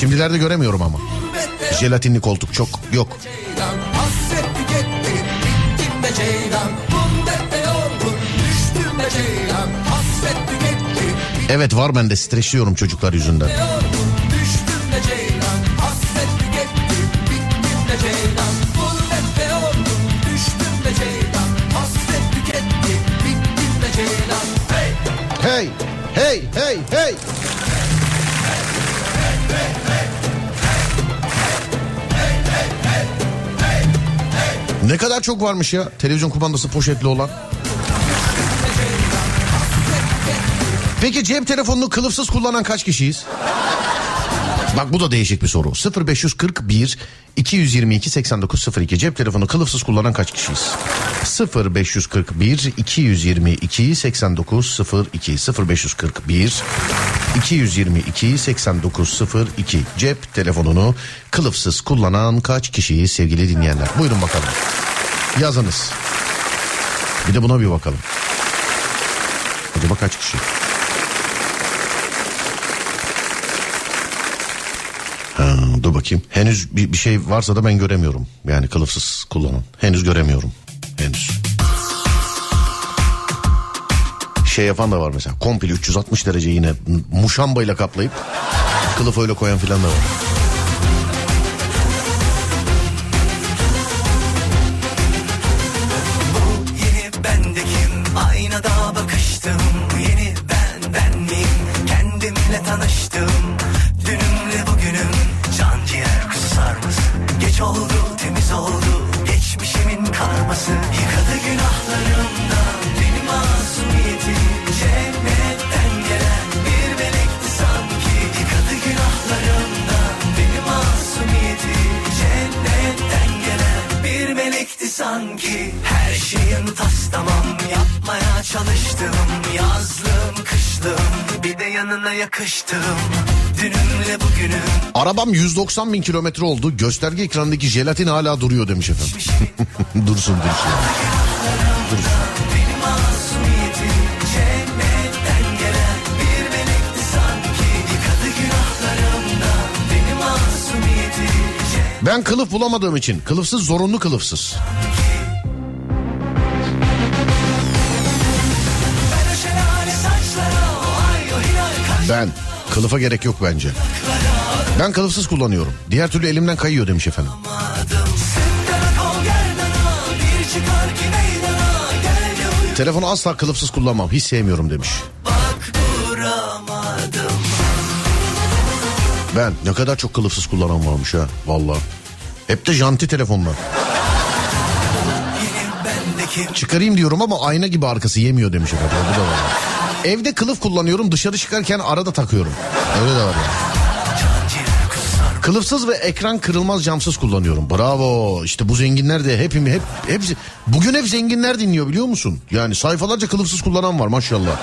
Şimdilerde göremiyorum ama. Jelatinli koltuk çok yok. Be ceylan Gurbette yorgun Düştüm be ceylan Hasret tüketti. Evet var bende streçliyorum çocuklar yüzünden. yorgun Düştüm be ceylan Ne kadar çok varmış ya televizyon kumandası poşetli olan. Peki cep telefonunu kılıfsız kullanan kaç kişiyiz? Bak bu da değişik bir soru. 0541 222 8902 cep telefonu kılıfsız kullanan kaç kişiyiz? 0541 222 8902 0541 222 8902 cep telefonunu kılıfsız kullanan kaç kişiyiz sevgili dinleyenler? Buyurun bakalım. Yazınız. Bir de buna bir bakalım. Acaba kaç kişi? Dur bakayım. Henüz bir, bir şey varsa da ben göremiyorum. Yani kılıfsız kullanan. Henüz göremiyorum. Henüz. Şey yapan da var mesela. Komple 360 derece yine muşambayla kaplayıp kılıf öyle koyan filan da var. Arabam 190 bin kilometre oldu. Gösterge ekranındaki jelatin hala duruyor demiş efendim. dursun dursun. benim masumiyetim Ben kılıf bulamadığım için kılıfsız zorunlu kılıfsız. Ben kılıfa gerek yok bence. Ben kılıfsız kullanıyorum. Diğer türlü elimden kayıyor demiş efendim. Telefonu asla kılıfsız kullanmam. Hiç sevmiyorum demiş. Ben ne kadar çok kılıfsız kullanan varmış ha. Vallahi. Hep de janti telefonlar. Çıkarayım diyorum ama ayna gibi arkası yemiyor demiş efendim. Bu da var. Evde kılıf kullanıyorum dışarı çıkarken arada takıyorum. Öyle de var ya. Kılıfsız ve ekran kırılmaz camsız kullanıyorum. Bravo. İşte bu zenginler de hepimi hep hepsi bugün hep zenginler dinliyor biliyor musun? Yani sayfalarca kılıfsız kullanan var maşallah.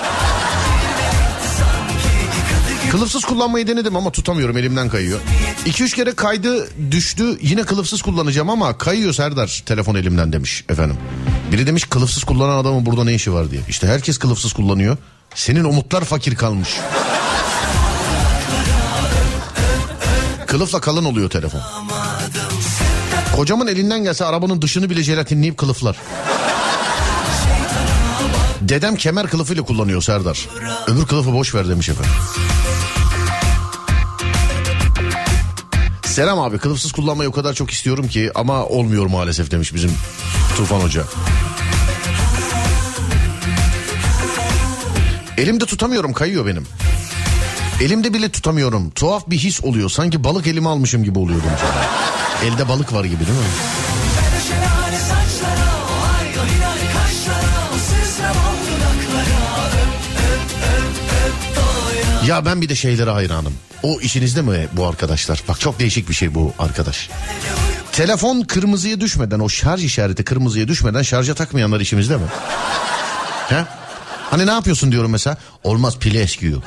Kılıfsız kullanmayı denedim ama tutamıyorum elimden kayıyor. 2-3 kere kaydı düştü yine kılıfsız kullanacağım ama kayıyor Serdar telefon elimden demiş efendim. Biri demiş kılıfsız kullanan adamın burada ne işi var diye. İşte herkes kılıfsız kullanıyor. Senin umutlar fakir kalmış. Kılıfla kalın oluyor telefon. Kocamın elinden gelse arabanın dışını bile jelatinleyip kılıflar. Dedem kemer kılıfıyla kullanıyor Serdar. Öbür kılıfı boş ver demiş efendim. Selam abi kılıfsız kullanmayı o kadar çok istiyorum ki ama olmuyor maalesef demiş bizim Tufan Hoca. Elimde tutamıyorum kayıyor benim. Elimde bile tutamıyorum. Tuhaf bir his oluyor. Sanki balık elime almışım gibi oluyor demiş. efendim. Elde balık var gibi değil mi? Ya ben bir de şeylere hayranım. O işinizde mi bu arkadaşlar? Bak çok değişik bir şey bu arkadaş. Telefon kırmızıya düşmeden o şarj işareti kırmızıya düşmeden şarja takmayanlar işimizde mi? He? Hani ne yapıyorsun diyorum mesela. Olmaz pili eskiyor.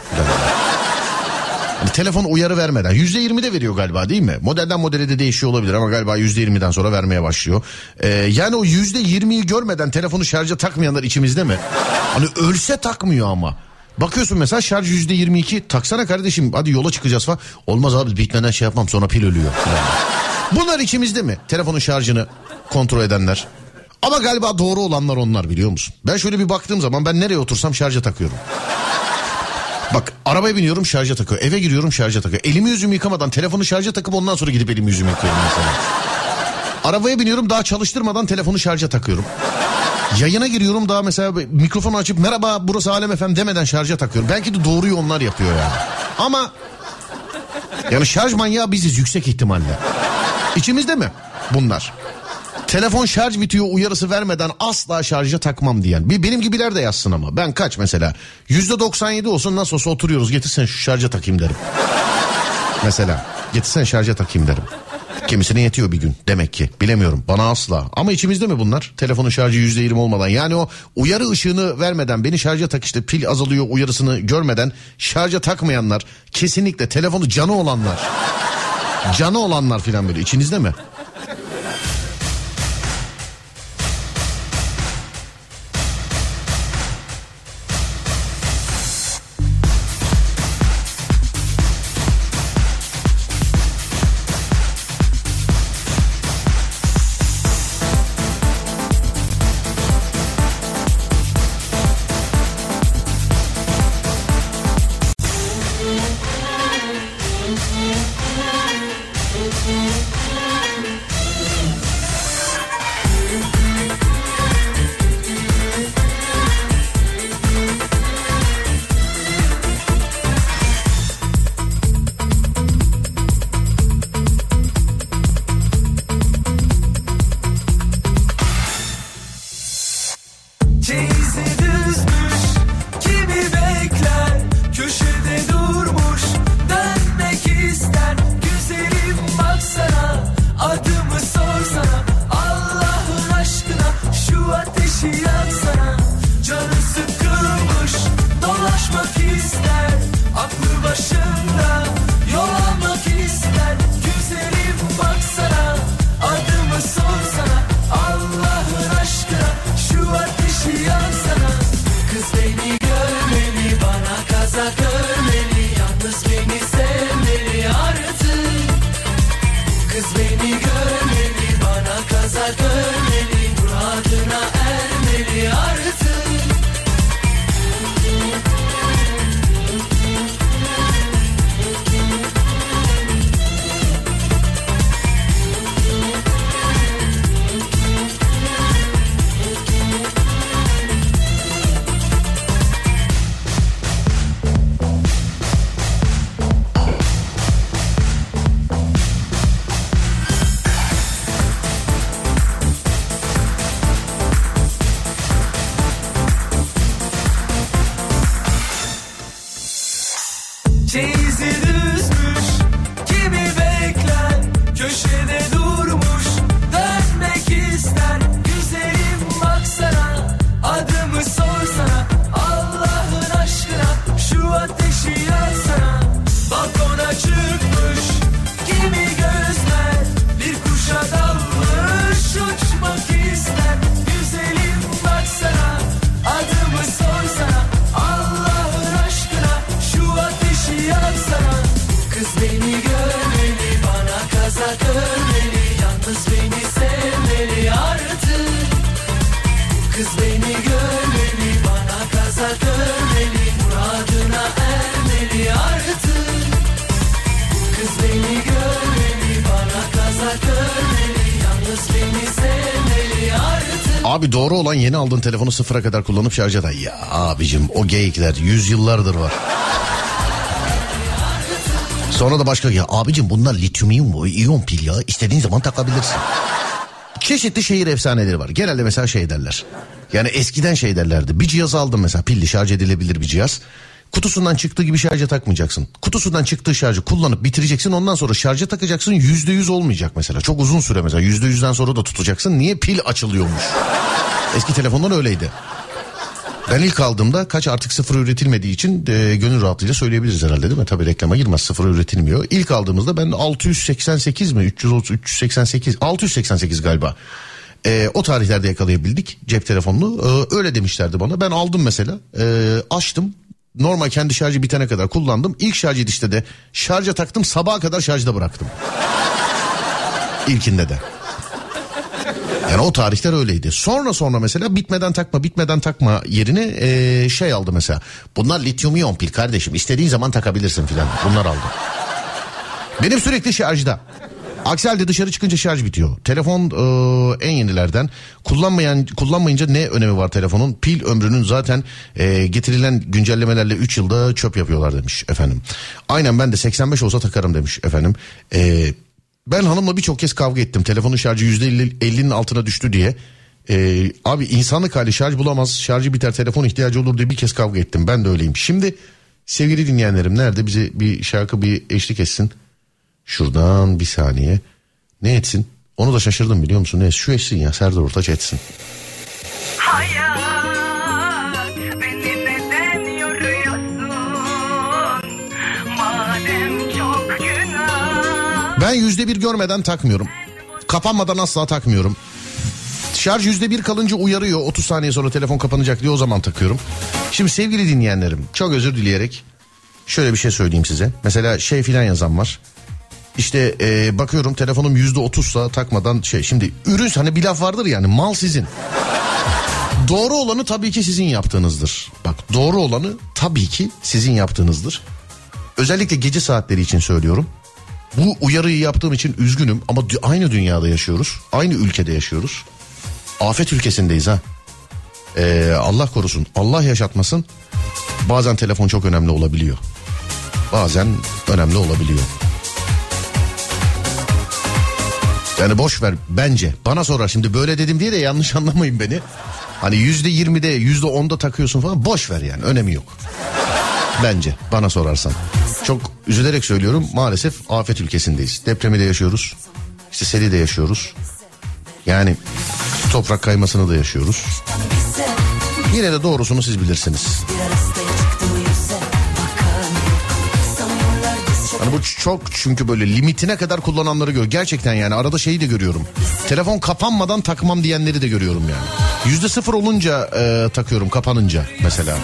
Hani telefon uyarı vermeden yüzde yirmi de veriyor galiba değil mi? Modelden modele de değişiyor olabilir ama galiba yüzde yirmiden sonra vermeye başlıyor. Ee, yani o yüzde yirmiyi görmeden telefonu şarja takmayanlar içimizde mi? Hani ölse takmıyor ama. Bakıyorsun mesela şarj yüzde yirmi iki taksana kardeşim hadi yola çıkacağız falan. Olmaz abi bitmeden şey yapmam sonra pil ölüyor. falan. Bunlar içimizde mi? Telefonun şarjını kontrol edenler. Ama galiba doğru olanlar onlar biliyor musun? Ben şöyle bir baktığım zaman ben nereye otursam şarja takıyorum. Bak arabaya biniyorum şarja takıyor. Eve giriyorum şarja takıyor. Elimi yüzümü yıkamadan telefonu şarja takıp ondan sonra gidip elimi yüzümü yıkıyorum mesela. Arabaya biniyorum daha çalıştırmadan telefonu şarja takıyorum. Yayına giriyorum daha mesela mikrofonu açıp merhaba burası Alem FM demeden şarja takıyorum. Belki de doğruyu onlar yapıyor yani. Ama yani şarj manyağı biziz yüksek ihtimalle. İçimizde mi bunlar? Telefon şarj bitiyor uyarısı vermeden asla şarja takmam diyen. Bir benim gibiler de yazsın ama. Ben kaç mesela? Yüzde 97 olsun nasıl olsa oturuyoruz getirsen şu şarja takayım derim. mesela getirsen şarja takayım derim. Kimisine yetiyor bir gün demek ki bilemiyorum bana asla. Ama içimizde mi bunlar? Telefonun şarjı yüzde yirmi olmadan yani o uyarı ışığını vermeden beni şarja tak işte pil azalıyor uyarısını görmeden şarja takmayanlar kesinlikle telefonu canı olanlar. canı olanlar filan böyle içinizde mi? Çeyizi düzmüş kimi bekler köşede dur. Yalnız beni sevmeli artık kız beni görmeli Bana kaza görmeli Muradına ermeli artık kız beni görmeli Bana kaza görmeli Yalnız beni sevmeli artık Abi doğru olan yeni aldığın telefonu sıfıra kadar kullanıp şarja da. Ya abicim o geyikler yüzyıllardır var. Sonra da başka ya abicim bunlar lityum iyon, iyon pil ya istediğin zaman takabilirsin. Çeşitli şehir efsaneleri var. Genelde mesela şey derler. Yani eskiden şey derlerdi. Bir cihaz aldım mesela pilli şarj edilebilir bir cihaz. Kutusundan çıktığı gibi şarja takmayacaksın. Kutusundan çıktığı şarjı kullanıp bitireceksin. Ondan sonra şarja takacaksın. Yüzde yüz olmayacak mesela. Çok uzun süre mesela. Yüzde yüzden sonra da tutacaksın. Niye? Pil açılıyormuş. Eski telefonlar öyleydi. Ben ilk aldığımda kaç artık sıfır üretilmediği için e, gönül rahatlığıyla söyleyebiliriz herhalde değil mi? Tabii reklama girmez sıfır üretilmiyor. İlk aldığımızda ben 688 mi 330 388 688 galiba. E, o tarihlerde yakalayabildik cep telefonunu. E, öyle demişlerdi bana. Ben aldım mesela e, açtım. Normal kendi şarjı bitene kadar kullandım. İlk şarj edişte de şarja taktım sabaha kadar şarjda bıraktım. İlkinde de. Yani o tarihler öyleydi. Sonra sonra mesela bitmeden takma bitmeden takma yerine eee, şey aldı mesela. Bunlar lityum iyon pil kardeşim istediğin zaman takabilirsin filan. Bunlar aldı. Benim sürekli şarjda. Aksi halde dışarı çıkınca şarj bitiyor. Telefon eee, en yenilerden. Kullanmayan kullanmayınca ne önemi var telefonun? Pil ömrünün zaten eee, getirilen güncellemelerle 3 yılda çöp yapıyorlar demiş efendim. Aynen ben de 85 olsa takarım demiş efendim. Eee ben hanımla birçok kez kavga ettim. Telefonun şarjı %50'nin altına düştü diye. Ee, abi insanlık hali şarj bulamaz. Şarjı biter telefon ihtiyacı olur diye bir kez kavga ettim. Ben de öyleyim. Şimdi sevgili dinleyenlerim nerede bize bir şarkı bir eşlik etsin. Şuradan bir saniye. Ne etsin? Onu da şaşırdım biliyor musun? Ne? Şu etsin ya Serdar Ortaç etsin. Hayat Ben yüzde bir görmeden takmıyorum. Kapanmadan asla takmıyorum. Şarj yüzde bir kalınca uyarıyor. 30 saniye sonra telefon kapanacak diye o zaman takıyorum. Şimdi sevgili dinleyenlerim çok özür dileyerek şöyle bir şey söyleyeyim size. Mesela şey filan yazan var. İşte e, bakıyorum telefonum yüzde otuzsa takmadan şey. Şimdi ürün hani bir laf vardır yani mal sizin. Doğru olanı tabii ki sizin yaptığınızdır. Bak doğru olanı tabii ki sizin yaptığınızdır. Özellikle gece saatleri için söylüyorum. Bu uyarıyı yaptığım için üzgünüm ama aynı dünyada yaşıyoruz. Aynı ülkede yaşıyoruz. Afet ülkesindeyiz ha. Ee, Allah korusun. Allah yaşatmasın. Bazen telefon çok önemli olabiliyor. Bazen önemli olabiliyor. Yani boş ver bence. Bana sorar şimdi böyle dedim diye de yanlış anlamayın beni. Hani yüzde yirmide yüzde onda takıyorsun falan boş ver yani önemi yok. Bence bana sorarsan. Çok üzülerek söylüyorum maalesef afet ülkesindeyiz. Depremi de yaşıyoruz. İşte seli de yaşıyoruz. Yani toprak kaymasını da yaşıyoruz. Yine de doğrusunu siz bilirsiniz. Hani bu çok çünkü böyle limitine kadar kullananları gör. Gerçekten yani arada şeyi de görüyorum. Telefon kapanmadan takmam diyenleri de görüyorum yani. Yüzde sıfır olunca e, takıyorum kapanınca mesela.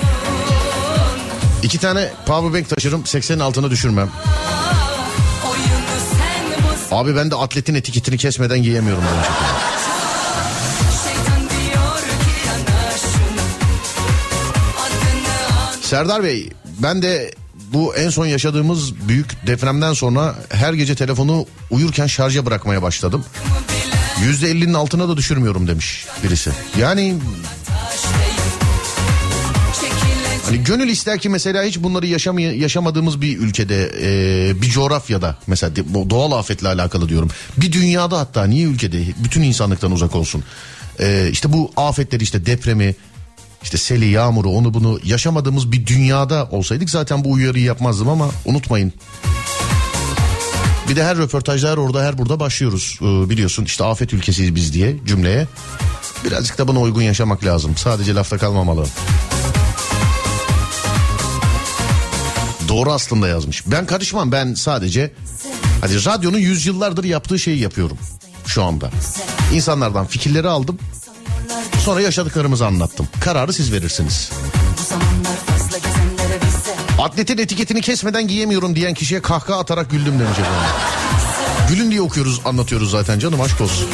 İki tane powerbank taşırım 80'in altına düşürmem. Abi ben de atletin etiketini kesmeden giyemiyorum Serdar Bey ben de bu en son yaşadığımız büyük depremden sonra her gece telefonu uyurken şarja bırakmaya başladım. Yüzde 50'nin altına da düşürmüyorum demiş birisi. Yani Hani gönül ister ki mesela hiç bunları yaşamay- yaşamadığımız bir ülkede e, bir coğrafyada mesela bu doğal afetle alakalı diyorum. Bir dünyada hatta niye ülkede bütün insanlıktan uzak olsun. E, işte bu afetleri işte depremi işte seli yağmuru onu bunu yaşamadığımız bir dünyada olsaydık zaten bu uyarıyı yapmazdım ama unutmayın. Bir de her röportajda her orada her burada başlıyoruz E, biliyorsun işte afet ülkesiyiz biz diye cümleye. Birazcık da buna uygun yaşamak lazım. Sadece lafta kalmamalı. Doğru aslında yazmış. Ben karışmam ben sadece hadi radyonun yüzyıllardır yaptığı şeyi yapıyorum şu anda. İnsanlardan fikirleri aldım. Sonra yaşadıklarımızı anlattım. Kararı siz verirsiniz. Atletin etiketini kesmeden giyemiyorum diyen kişiye kahkaha atarak güldüm demiş efendim. Gülün diye okuyoruz anlatıyoruz zaten canım aşk olsun.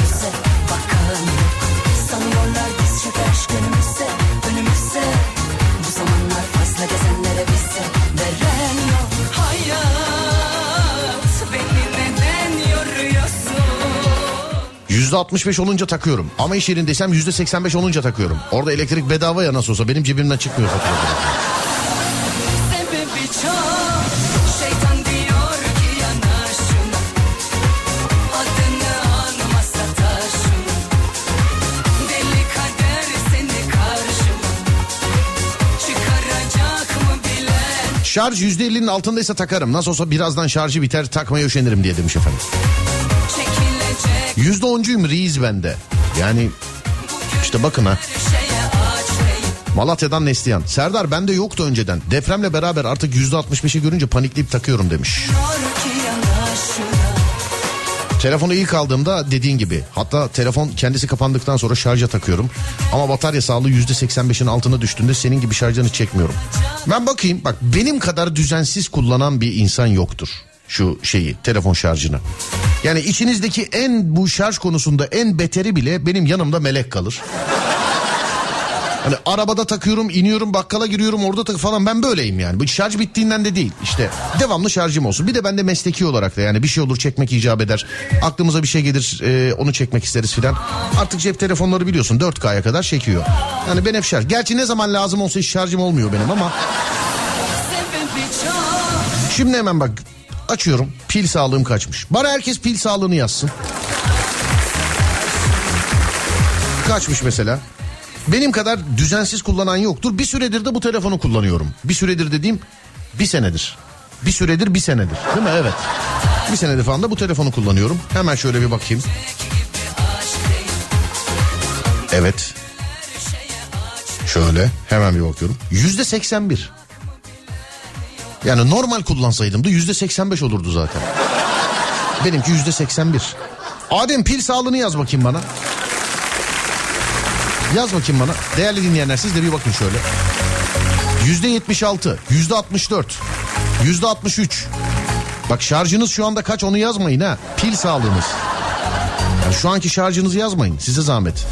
%65 olunca takıyorum. Ama iş yerindeysem %85 olunca takıyorum. Orada elektrik bedava ya nasıl olsa benim cebimden çıkmıyor fatura. Şarj %50'nin altındaysa takarım. Nasıl olsa birazdan şarjı biter takmaya üşenirim diye demiş efendim. Çekilecek %10'cuyum reis bende. Yani işte bakın ha. Malatya'dan Neslihan. Serdar bende yoktu önceden. Depremle beraber artık %65'i görünce panikleyip takıyorum demiş. Telefonu ilk aldığımda dediğin gibi. Hatta telefon kendisi kapandıktan sonra şarja takıyorum. Ama batarya sağlığı %85'in altına düştüğünde senin gibi şarjını çekmiyorum. Ben bakayım bak benim kadar düzensiz kullanan bir insan yoktur. Şu şeyi telefon şarjını. Yani içinizdeki en bu şarj konusunda en beteri bile benim yanımda melek kalır. Hani arabada takıyorum, iniyorum, bakkala giriyorum, orada tak falan ben böyleyim yani. Bu şarj bittiğinden de değil. İşte devamlı şarjım olsun. Bir de ben de mesleki olarak da yani bir şey olur çekmek icap eder. Aklımıza bir şey gelir, e, onu çekmek isteriz filan. Artık cep telefonları biliyorsun 4K'ya kadar çekiyor. Yani ben hep şarj. Gerçi ne zaman lazım olsa hiç şarjım olmuyor benim ama şimdi hemen bak açıyorum. Pil sağlığım kaçmış. Bana herkes pil sağlığını yazsın. Kaçmış mesela. Benim kadar düzensiz kullanan yoktur. Bir süredir de bu telefonu kullanıyorum. Bir süredir dediğim bir senedir. Bir süredir bir senedir. Değil mi? Evet. Bir senedir falan da bu telefonu kullanıyorum. Hemen şöyle bir bakayım. Evet. Şöyle hemen bir bakıyorum. Yüzde 81. Yani normal kullansaydım da yüzde 85 olurdu zaten. Benimki yüzde 81. Adem pil sağlığını yaz bakayım bana. Yaz bakayım bana. Değerli dinleyenler siz de bir bakın şöyle. Yüzde 76, yüzde 64, yüzde 63. Bak şarjınız şu anda kaç onu yazmayın ha. Pil sağlığınız. Yani şu anki şarjınızı yazmayın size zahmet.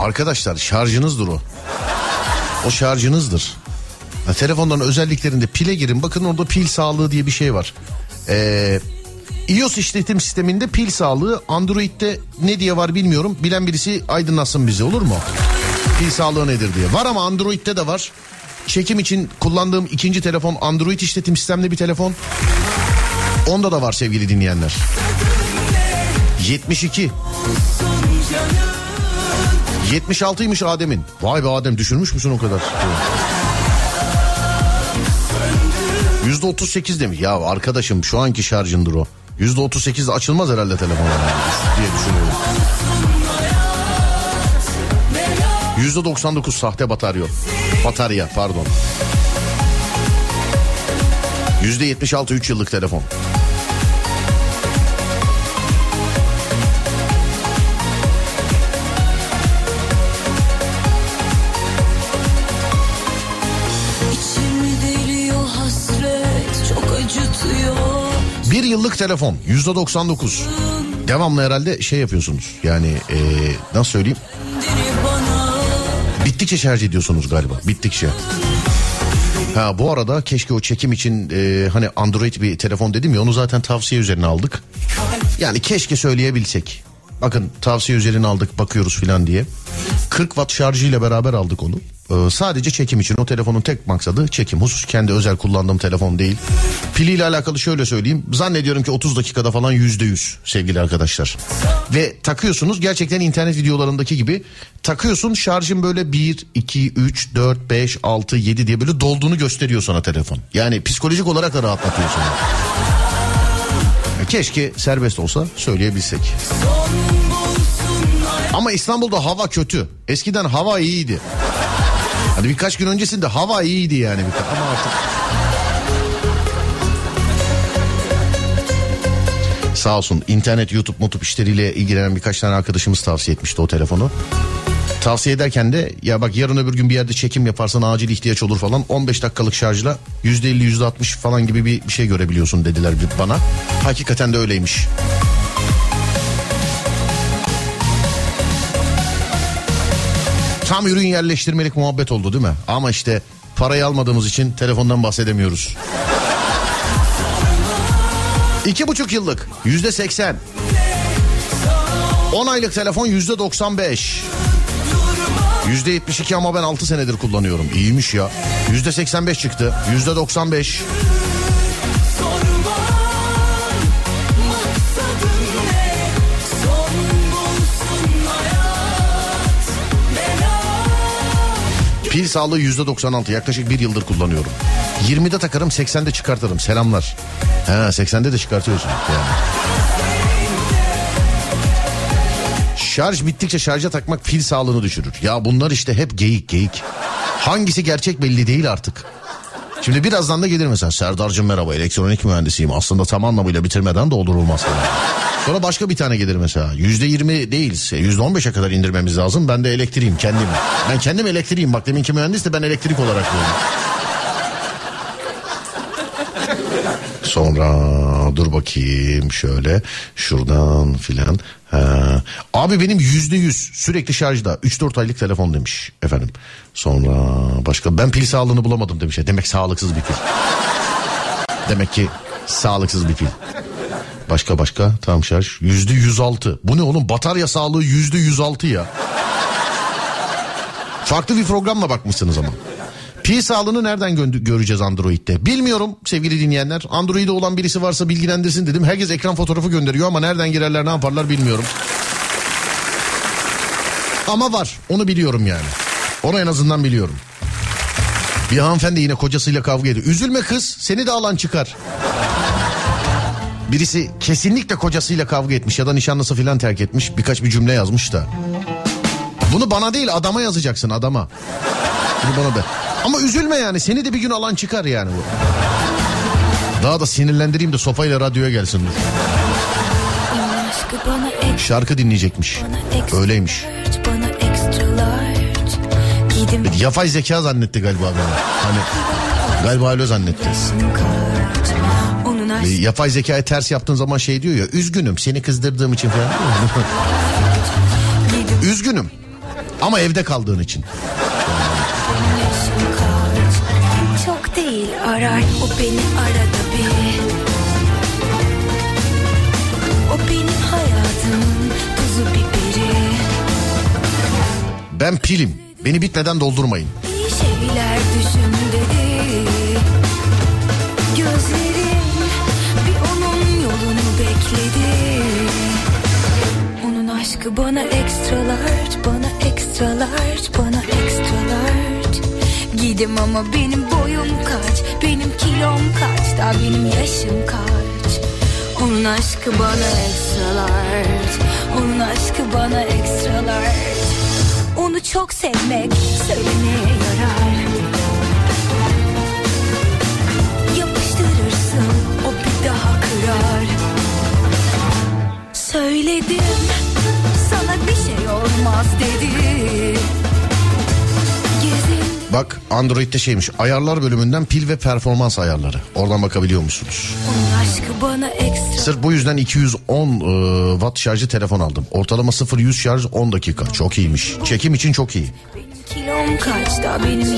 Arkadaşlar şarjınızdır o. O şarjınızdır. Ha, telefonların özelliklerinde pile girin. Bakın orada pil sağlığı diye bir şey var. Ee, iOS işletim sisteminde pil sağlığı Android'de ne diye var bilmiyorum. Bilen birisi aydınlatsın bizi olur mu? Pil sağlığı nedir diye. Var ama Android'de de var. Çekim için kullandığım ikinci telefon Android işletim sistemli bir telefon. Onda da var sevgili dinleyenler. 72. 76'ymış Adem'in. Vay be Adem düşürmüş müsün o kadar? Yüzde 38 demiş. Ya arkadaşım şu anki şarjındır o. Yüzde 38 açılmaz herhalde telefon diye düşünüyorum. Yüzde 99 sahte batarya. Batarya pardon. Yüzde 76 3 yıllık telefon. Yıllık telefon yüzde 99. Devamlı herhalde şey yapıyorsunuz. Yani ee, nasıl söyleyeyim? Bittikçe şarj ediyorsunuz galiba. Bittikçe. Ha bu arada keşke o çekim için e, hani Android bir telefon dedim ya onu zaten tavsiye üzerine aldık. Yani keşke söyleyebilsek. Bakın tavsiye üzerine aldık bakıyoruz filan diye. 40 watt şarjıyla beraber aldık onu. Ee, sadece çekim için o telefonun tek maksadı çekim. Husus kendi özel kullandığım telefon değil. Piliyle alakalı şöyle söyleyeyim. Zannediyorum ki 30 dakikada falan yüzde yüz sevgili arkadaşlar. Ve takıyorsunuz gerçekten internet videolarındaki gibi takıyorsun şarjın böyle 1, 2, 3, 4, 5, 6, 7 diye böyle dolduğunu gösteriyor sana telefon. Yani psikolojik olarak da rahatlatıyor. Keşke serbest olsa söyleyebilsek. Ama İstanbul'da hava kötü. Eskiden hava iyiydi. Hani birkaç gün öncesinde hava iyiydi yani. Ama artık... Sağ olsun internet, YouTube, mutup işleriyle ilgilenen birkaç tane arkadaşımız tavsiye etmişti o telefonu. Tavsiye ederken de ya bak yarın öbür gün bir yerde çekim yaparsan acil ihtiyaç olur falan 15 dakikalık şarjla %50 %60 falan gibi bir, bir şey görebiliyorsun dediler bana. Hakikaten de öyleymiş. Tam ürün yerleştirmelik muhabbet oldu değil mi? Ama işte parayı almadığımız için telefondan bahsedemiyoruz. İki buçuk yıllık yüzde seksen. 10 aylık telefon yüzde 95. Yüzde 72 ama ben 6 senedir kullanıyorum. İyiymiş ya. Yüzde 85 çıktı. Yüzde 95. Pil sağlığı yüzde 96 yaklaşık bir yıldır kullanıyorum. 20'de takarım 80'de çıkartırım selamlar. Ha 80'de de çıkartıyorsun yani. Şarj bittikçe şarja takmak pil sağlığını düşürür. Ya bunlar işte hep geyik geyik. Hangisi gerçek belli değil artık. Şimdi birazdan da gelir mesela Serdar'cığım merhaba elektronik mühendisiyim. Aslında tam anlamıyla bitirmeden doldurulmaz. Sonra başka bir tane gelir mesela. Yüzde yirmi değil yüzde on beşe kadar indirmemiz lazım. Ben de elektriğim kendim. Ben kendim elektriğim bak deminki mühendis de ben elektrik olarak diyorum. Sonra dur bakayım şöyle şuradan filan. Abi benim yüzde yüz sürekli şarjda 3-4 aylık telefon demiş efendim. Sonra başka ben pil sağlığını bulamadım demiş. Demek sağlıksız bir pil. Demek ki sağlıksız bir pil. Başka başka tam şarj yüzde yüz altı. Bu ne oğlum batarya sağlığı yüzde yüz altı ya. Farklı bir programla bakmışsınız ama. Pi sağlığını nereden gö- göreceğiz Android'de? Bilmiyorum sevgili dinleyenler. Android'de olan birisi varsa bilgilendirsin dedim. Herkes ekran fotoğrafı gönderiyor ama nereden girerler ne yaparlar bilmiyorum. Ama var onu biliyorum yani. Onu en azından biliyorum. Bir hanımefendi yine kocasıyla kavga ediyor. Üzülme kız seni de alan çıkar. Birisi kesinlikle kocasıyla kavga etmiş ya da nişanlısı filan terk etmiş. Birkaç bir cümle yazmış da. Bunu bana değil adama yazacaksın adama. Bunu bana da. Ama üzülme yani seni de bir gün alan çıkar yani bu. Daha da sinirlendireyim de sopayla radyoya gelsin dur. Bana Şarkı dinleyecekmiş. bana Öyleymiş. Bana. Giydim Yapay zeka zannetti galiba beni. Hani galiba öyle zannetti. aşkı Yapay zekaya ters yaptığın zaman şey diyor ya üzgünüm seni kızdırdığım için falan. üzgünüm ama evde kaldığın için. Arar o beni arada bir. O benim hayatımın tuzu biberi. Ben pilim beni bitmeden doldurmayın. İyi şeyler düşün dedi Gözlerim bir onun yolunu bekledi Onun aşkı bana extra large Bana extra large Bana extra large Giydim ama benim boyum kaç? Benim kilom kaç? Daha benim yaşım kaç? Onun aşkı bana extra large. Onun aşkı bana extra large. Onu çok sevmek söylemeye yarar. Yapıştırırsın o bir daha kırar. Söyledim sana bir şey olmaz dedi. Gezin Bak Android'de şeymiş ayarlar bölümünden pil ve performans ayarları. Oradan bakabiliyor musunuz? Sırf bu yüzden 210 e, watt şarjı telefon aldım. Ortalama 0-100 şarj 10 dakika. Çok iyiymiş. Çekim için çok iyi.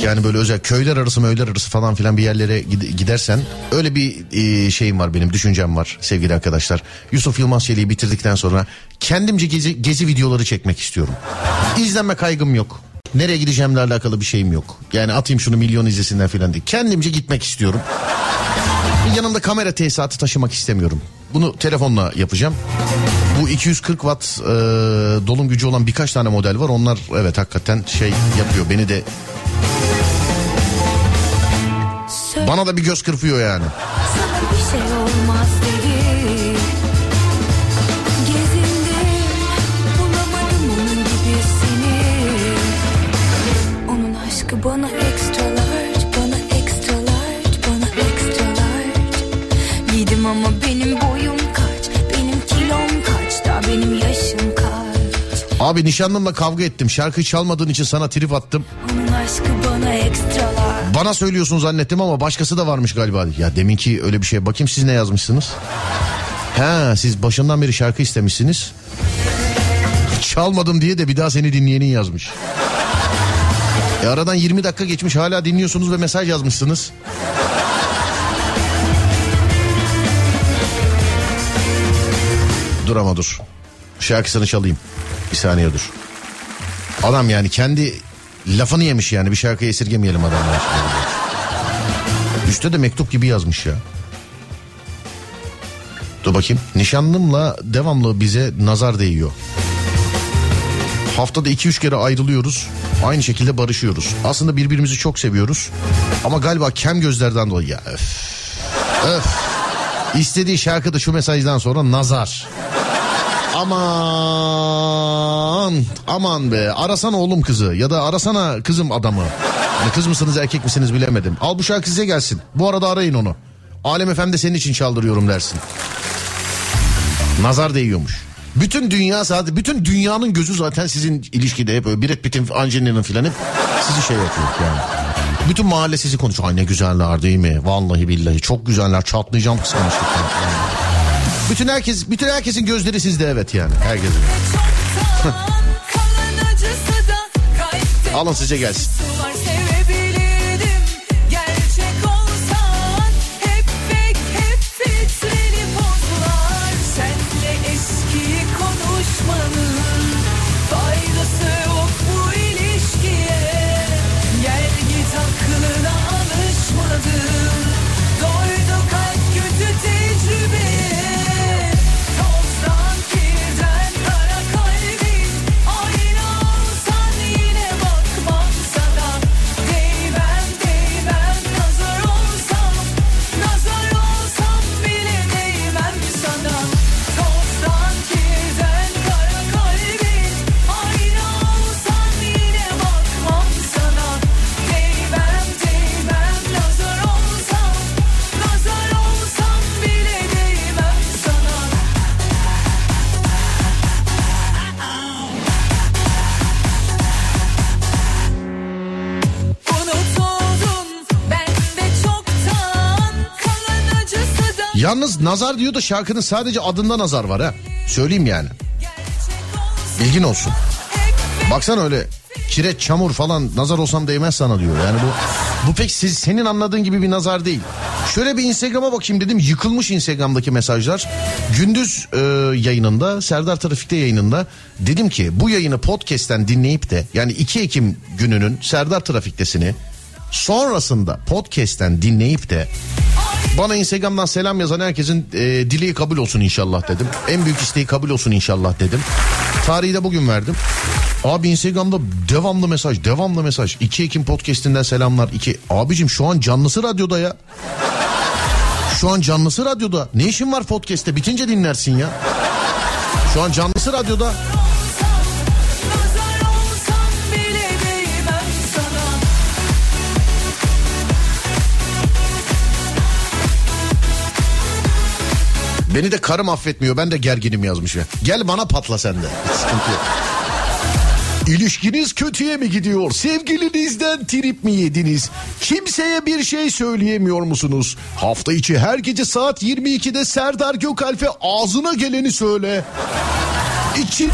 Yani böyle özel köyler arası möyler arası falan filan bir yerlere gid- gidersen öyle bir e, şeyim var benim düşüncem var sevgili arkadaşlar. Yusuf Yılmaz Çelik'i bitirdikten sonra kendimce gezi, gezi videoları çekmek istiyorum. İzlenme kaygım yok. Nereye gideceğimle alakalı bir şeyim yok. Yani atayım şunu milyon izlesinler filan diye. Kendimce gitmek istiyorum. Yanımda kamera tesisatı taşımak istemiyorum. Bunu telefonla yapacağım. Bu 240 watt e, dolum gücü olan birkaç tane model var. Onlar evet hakikaten şey yapıyor. Beni de bana da bir göz kırpıyor yani. sana bir şey olmaz dedi Abi nişanlımla kavga ettim. Şarkıyı çalmadığın için sana trip attım. Bana. Bana söylüyorsun zannettim ama başkası da varmış galiba. Ya deminki öyle bir şey. Bakayım siz ne yazmışsınız? Ha siz başından beri şarkı istemişsiniz. Çalmadım diye de bir daha seni dinleyenin yazmış. E aradan 20 dakika geçmiş hala dinliyorsunuz ve mesaj yazmışsınız. Dur ama dur. Şarkısını çalayım. Bir saniye dur. Adam yani kendi lafını yemiş yani bir şarkıyı esirgemeyelim adamlar. Üste de mektup gibi yazmış ya. Dur bakayım. Nişanlımla devamlı bize nazar değiyor. Haftada 2-3 kere ayrılıyoruz. Aynı şekilde barışıyoruz. Aslında birbirimizi çok seviyoruz. Ama galiba kem gözlerden dolayı ya öf. Öf. İstediği şarkı da şu mesajdan sonra nazar. Aman aman be arasana oğlum kızı ya da arasana kızım adamı. Hani kız mısınız erkek misiniz bilemedim. Al bu şarkı size gelsin. Bu arada arayın onu. Alem efendi de senin için çaldırıyorum dersin. Nazar değiyormuş. Bütün dünya zaten bütün dünyanın gözü zaten sizin ilişkide hep böyle Brad Pitt'in Angelina'nın filan hep sizi şey yapıyor yani. Bütün mahalle sizi konuşuyor. Ay ne güzeller değil mi? Vallahi billahi çok güzeller çatlayacağım kıskançlıktan. Yani. Bütün herkes bütün herkesin gözleri sizde evet yani herkesin. Alın size gelsin. Yalnız nazar diyor da şarkının sadece adında nazar var ha. Söyleyeyim yani. Bilgin olsun. Baksana öyle kireç çamur falan nazar olsam değmez sana diyor. Yani bu bu pek siz, senin anladığın gibi bir nazar değil. Şöyle bir Instagram'a bakayım dedim yıkılmış Instagram'daki mesajlar. Gündüz e, yayınında Serdar Trafik'te yayınında dedim ki bu yayını podcast'ten dinleyip de yani 2 Ekim gününün Serdar Trafik'tesini sonrasında podcast'ten dinleyip de bana Instagram'dan selam yazan herkesin e, dileği kabul olsun inşallah dedim. En büyük isteği kabul olsun inşallah dedim. Tarihi de bugün verdim. Abi Instagram'da devamlı mesaj, devamlı mesaj. 2 Ekim podcast'inden selamlar. 2 Abicim şu an canlısı radyoda ya. Şu an canlısı radyoda. Ne işin var podcast'te? Bitince dinlersin ya. Şu an canlısı radyoda. Beni de karım affetmiyor. Ben de gerginim yazmış ya. Gel bana patla sen de. Sıkıntı yok. İlişkiniz kötüye mi gidiyor? Sevgilinizden trip mi yediniz? Kimseye bir şey söyleyemiyor musunuz? Hafta içi her gece saat 22'de Serdar Gökalp'e ağzına geleni söyle. İçin...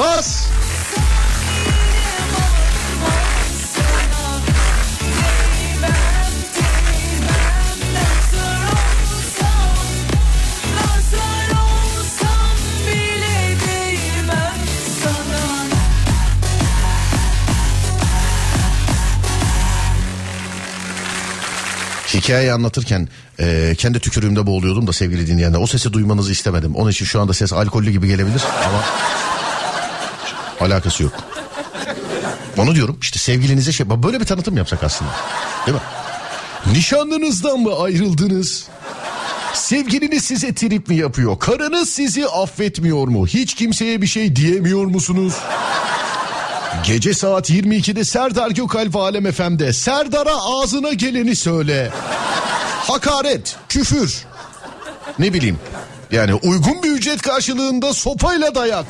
Bas! Hikayeyi anlatırken e, kendi tükürüğümde boğuluyordum da sevgili dinleyenler. O sesi duymanızı istemedim. Onun için şu anda ses alkollü gibi gelebilir ama alakası yok. Onu diyorum işte sevgilinize şey böyle bir tanıtım yapsak aslında. Değil mi? Nişanlınızdan mı ayrıldınız? Sevgiliniz size trip mi yapıyor? Karınız sizi affetmiyor mu? Hiç kimseye bir şey diyemiyor musunuz? Gece saat 22'de Serdar Gökalp Alem FM'de Serdar'a ağzına geleni söyle. Hakaret, küfür. Ne bileyim. Yani uygun bir ücret karşılığında sopayla dayak.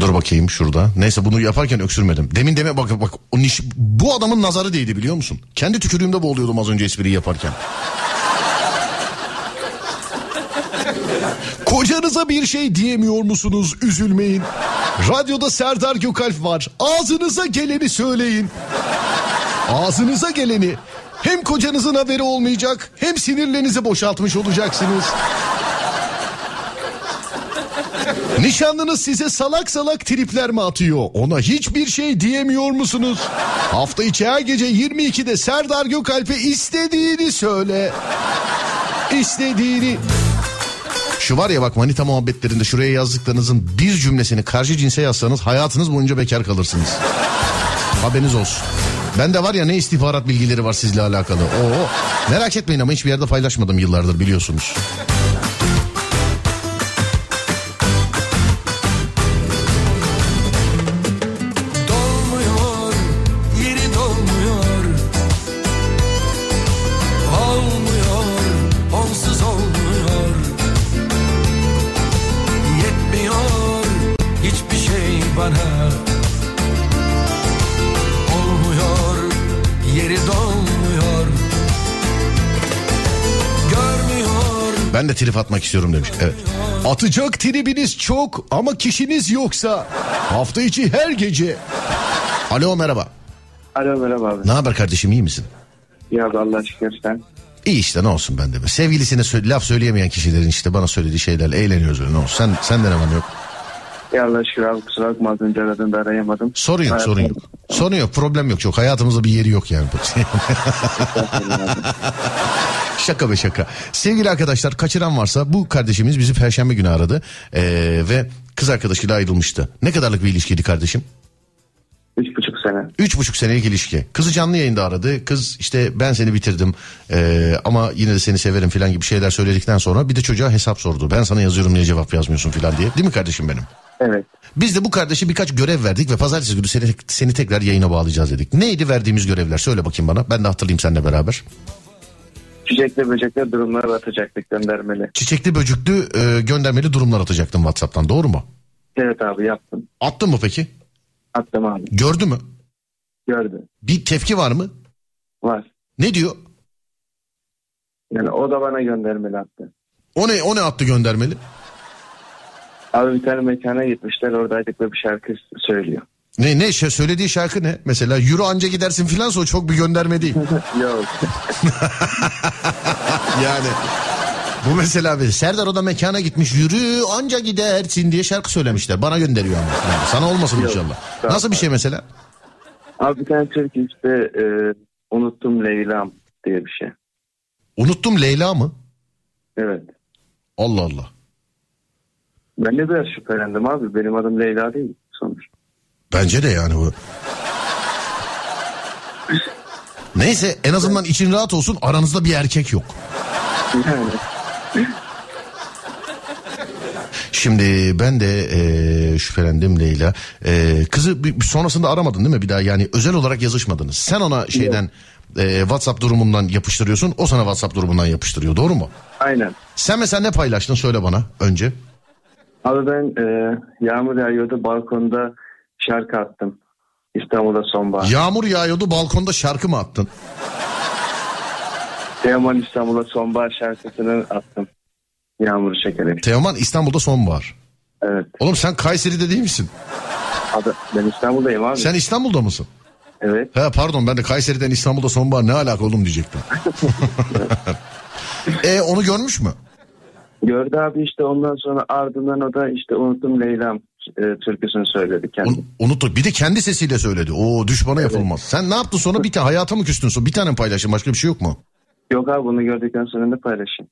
Dur bakayım şurada. Neyse bunu yaparken öksürmedim. Demin deme bak bak o niş- bu adamın nazarı değdi biliyor musun? Kendi tükürüğümde boğuluyordum az önce espriyi yaparken. Kocanıza bir şey diyemiyor musunuz? Üzülmeyin. Radyoda Serdar Gökalp var. Ağzınıza geleni söyleyin. Ağzınıza geleni. Hem kocanızın haberi olmayacak hem sinirlerinizi boşaltmış olacaksınız. Nişanlınız size salak salak tripler mi atıyor? Ona hiçbir şey diyemiyor musunuz? Hafta içi her gece 22'de Serdar Gökalp'e istediğini söyle. İstediğini. Şu var ya bak manita muhabbetlerinde şuraya yazdıklarınızın bir cümlesini karşı cinse yazsanız hayatınız boyunca bekar kalırsınız. Haberiniz olsun. Ben de var ya ne istihbarat bilgileri var sizle alakalı. Oo, merak etmeyin ama hiçbir yerde paylaşmadım yıllardır biliyorsunuz. Ben de trip atmak istiyorum demiş. Evet. Atacak tribiniz çok ama kişiniz yoksa hafta içi her gece. Alo merhaba. Alo merhaba abi. Ne haber kardeşim iyi misin? Ya abi Allah şükür sen. İyi işte ne olsun ben de. Sevgilisine sö- laf söyleyemeyen kişilerin işte bana söylediği şeylerle eğleniyoruz öyle ne olsun. Sen, senden hemen yok. Ya Allah şükür abi kusura bakma az önce aradın da arayamadım. Sorun yok sorun yok. Sorun yok problem yok çok. Hayatımızda bir yeri yok yani. şaka be şaka. Sevgili arkadaşlar kaçıran varsa bu kardeşimiz bizi perşembe günü aradı. Ee, ve kız arkadaşıyla ayrılmıştı. Ne kadarlık bir ilişkiydi kardeşim? Üç buçuk sene. Üç buçuk senelik ilişki. Kızı canlı yayında aradı. Kız işte ben seni bitirdim ee, ama yine de seni severim falan gibi şeyler söyledikten sonra bir de çocuğa hesap sordu. Ben sana yazıyorum niye cevap yazmıyorsun falan diye. Değil mi kardeşim benim? Evet. Biz de bu kardeşe birkaç görev verdik ve pazartesi günü seni, seni tekrar yayına bağlayacağız dedik. Neydi verdiğimiz görevler? Söyle bakayım bana. Ben de hatırlayayım seninle beraber. Çiçekli böcekli durumları atacaktık göndermeli. Çiçekli böcüklü e, göndermeli durumlar atacaktım WhatsApp'tan. Doğru mu? Evet abi yaptım. Attın mı peki? Attım abi. Gördü mü? Gördü. Bir tepki var mı? Var. Ne diyor? Yani o da bana göndermeli attı. O ne o ne attı göndermeli? Abi bir tane mekana gitmişler oradaydık ve bir şarkı söylüyor. Ne ne şey, söylediği şarkı ne? Mesela yürü anca gidersin filan o çok bir gönderme değil. Yok. yani bu mesela bir Serdar o da mekana gitmiş yürü anca gidersin diye şarkı söylemişler. Bana gönderiyor ama. Yani sana olmasın Yok. inşallah. Tamam. Nasıl bir şey mesela? Abi bir tane türkü işte e, unuttum Leyla'm diye bir şey. Unuttum Leyla mı? Evet. Allah Allah. Ben de biraz şüphelendim abi. Benim adım Leyla değil sonuç. Bence de yani bu. Neyse en azından için rahat olsun aranızda bir erkek yok. Şimdi ben de eee, şüphelendim Leyla. Eee, kızı bir- sonrasında aramadın değil mi bir daha? Yani özel olarak yazışmadınız. Sen ona şeyden eee, WhatsApp durumundan yapıştırıyorsun. O sana WhatsApp durumundan yapıştırıyor. Doğru mu? Aynen. Sen mesela ne paylaştın söyle bana önce. Abi ben e, yağmur yağıyordu balkonda şarkı attım. İstanbul'da sonbahar. Yağmur yağıyordu balkonda şarkı mı attın? Teoman İstanbul'da sonbahar şarkısını attım. Yağmur çekerek. Teoman İstanbul'da sonbahar. Evet. Oğlum sen Kayseri'de değil misin? Abi, ben İstanbul'dayım abi. Sen İstanbul'da mısın? Evet. He pardon ben de Kayseri'den İstanbul'da sonbahar ne alaka oğlum diyecektim. e onu görmüş mü? Gördü abi işte ondan sonra ardından o da işte unuttum Leyla'm e, türküsünü söyledi kendi. Un, unuttuk. Bir de kendi sesiyle söyledi. O düşmana yapılmaz. Sen ne yaptın sonra bir tane hayata mı küstün? sonra? Bir tane mi paylaştın başka bir şey yok mu? Yok abi bunu gördükten sonra ne paylaşayım?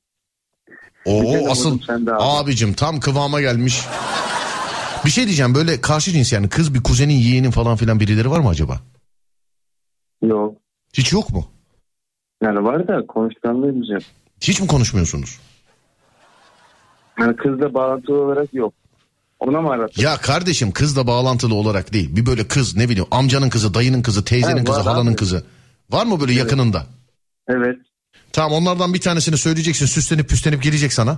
Oo asıl abi. abicim tam kıvama gelmiş. Bir şey diyeceğim böyle karşı cins yani kız bir kuzenin yeğenin falan filan birileri var mı acaba? Yok. Hiç yok mu? Yani var da konuşkanlığımız yok. Hiç mi konuşmuyorsunuz? Yani kızla bağlantılı olarak yok. Ona mı arattın? Ya kardeşim kızla bağlantılı olarak değil. Bir böyle kız ne bileyim amcanın kızı, dayının kızı, teyzenin Ha, kızı, halanın abi. kızı. Var mı böyle yakınında? Evet. Tamam onlardan bir tanesini söyleyeceksin süslenip püslenip gelecek sana.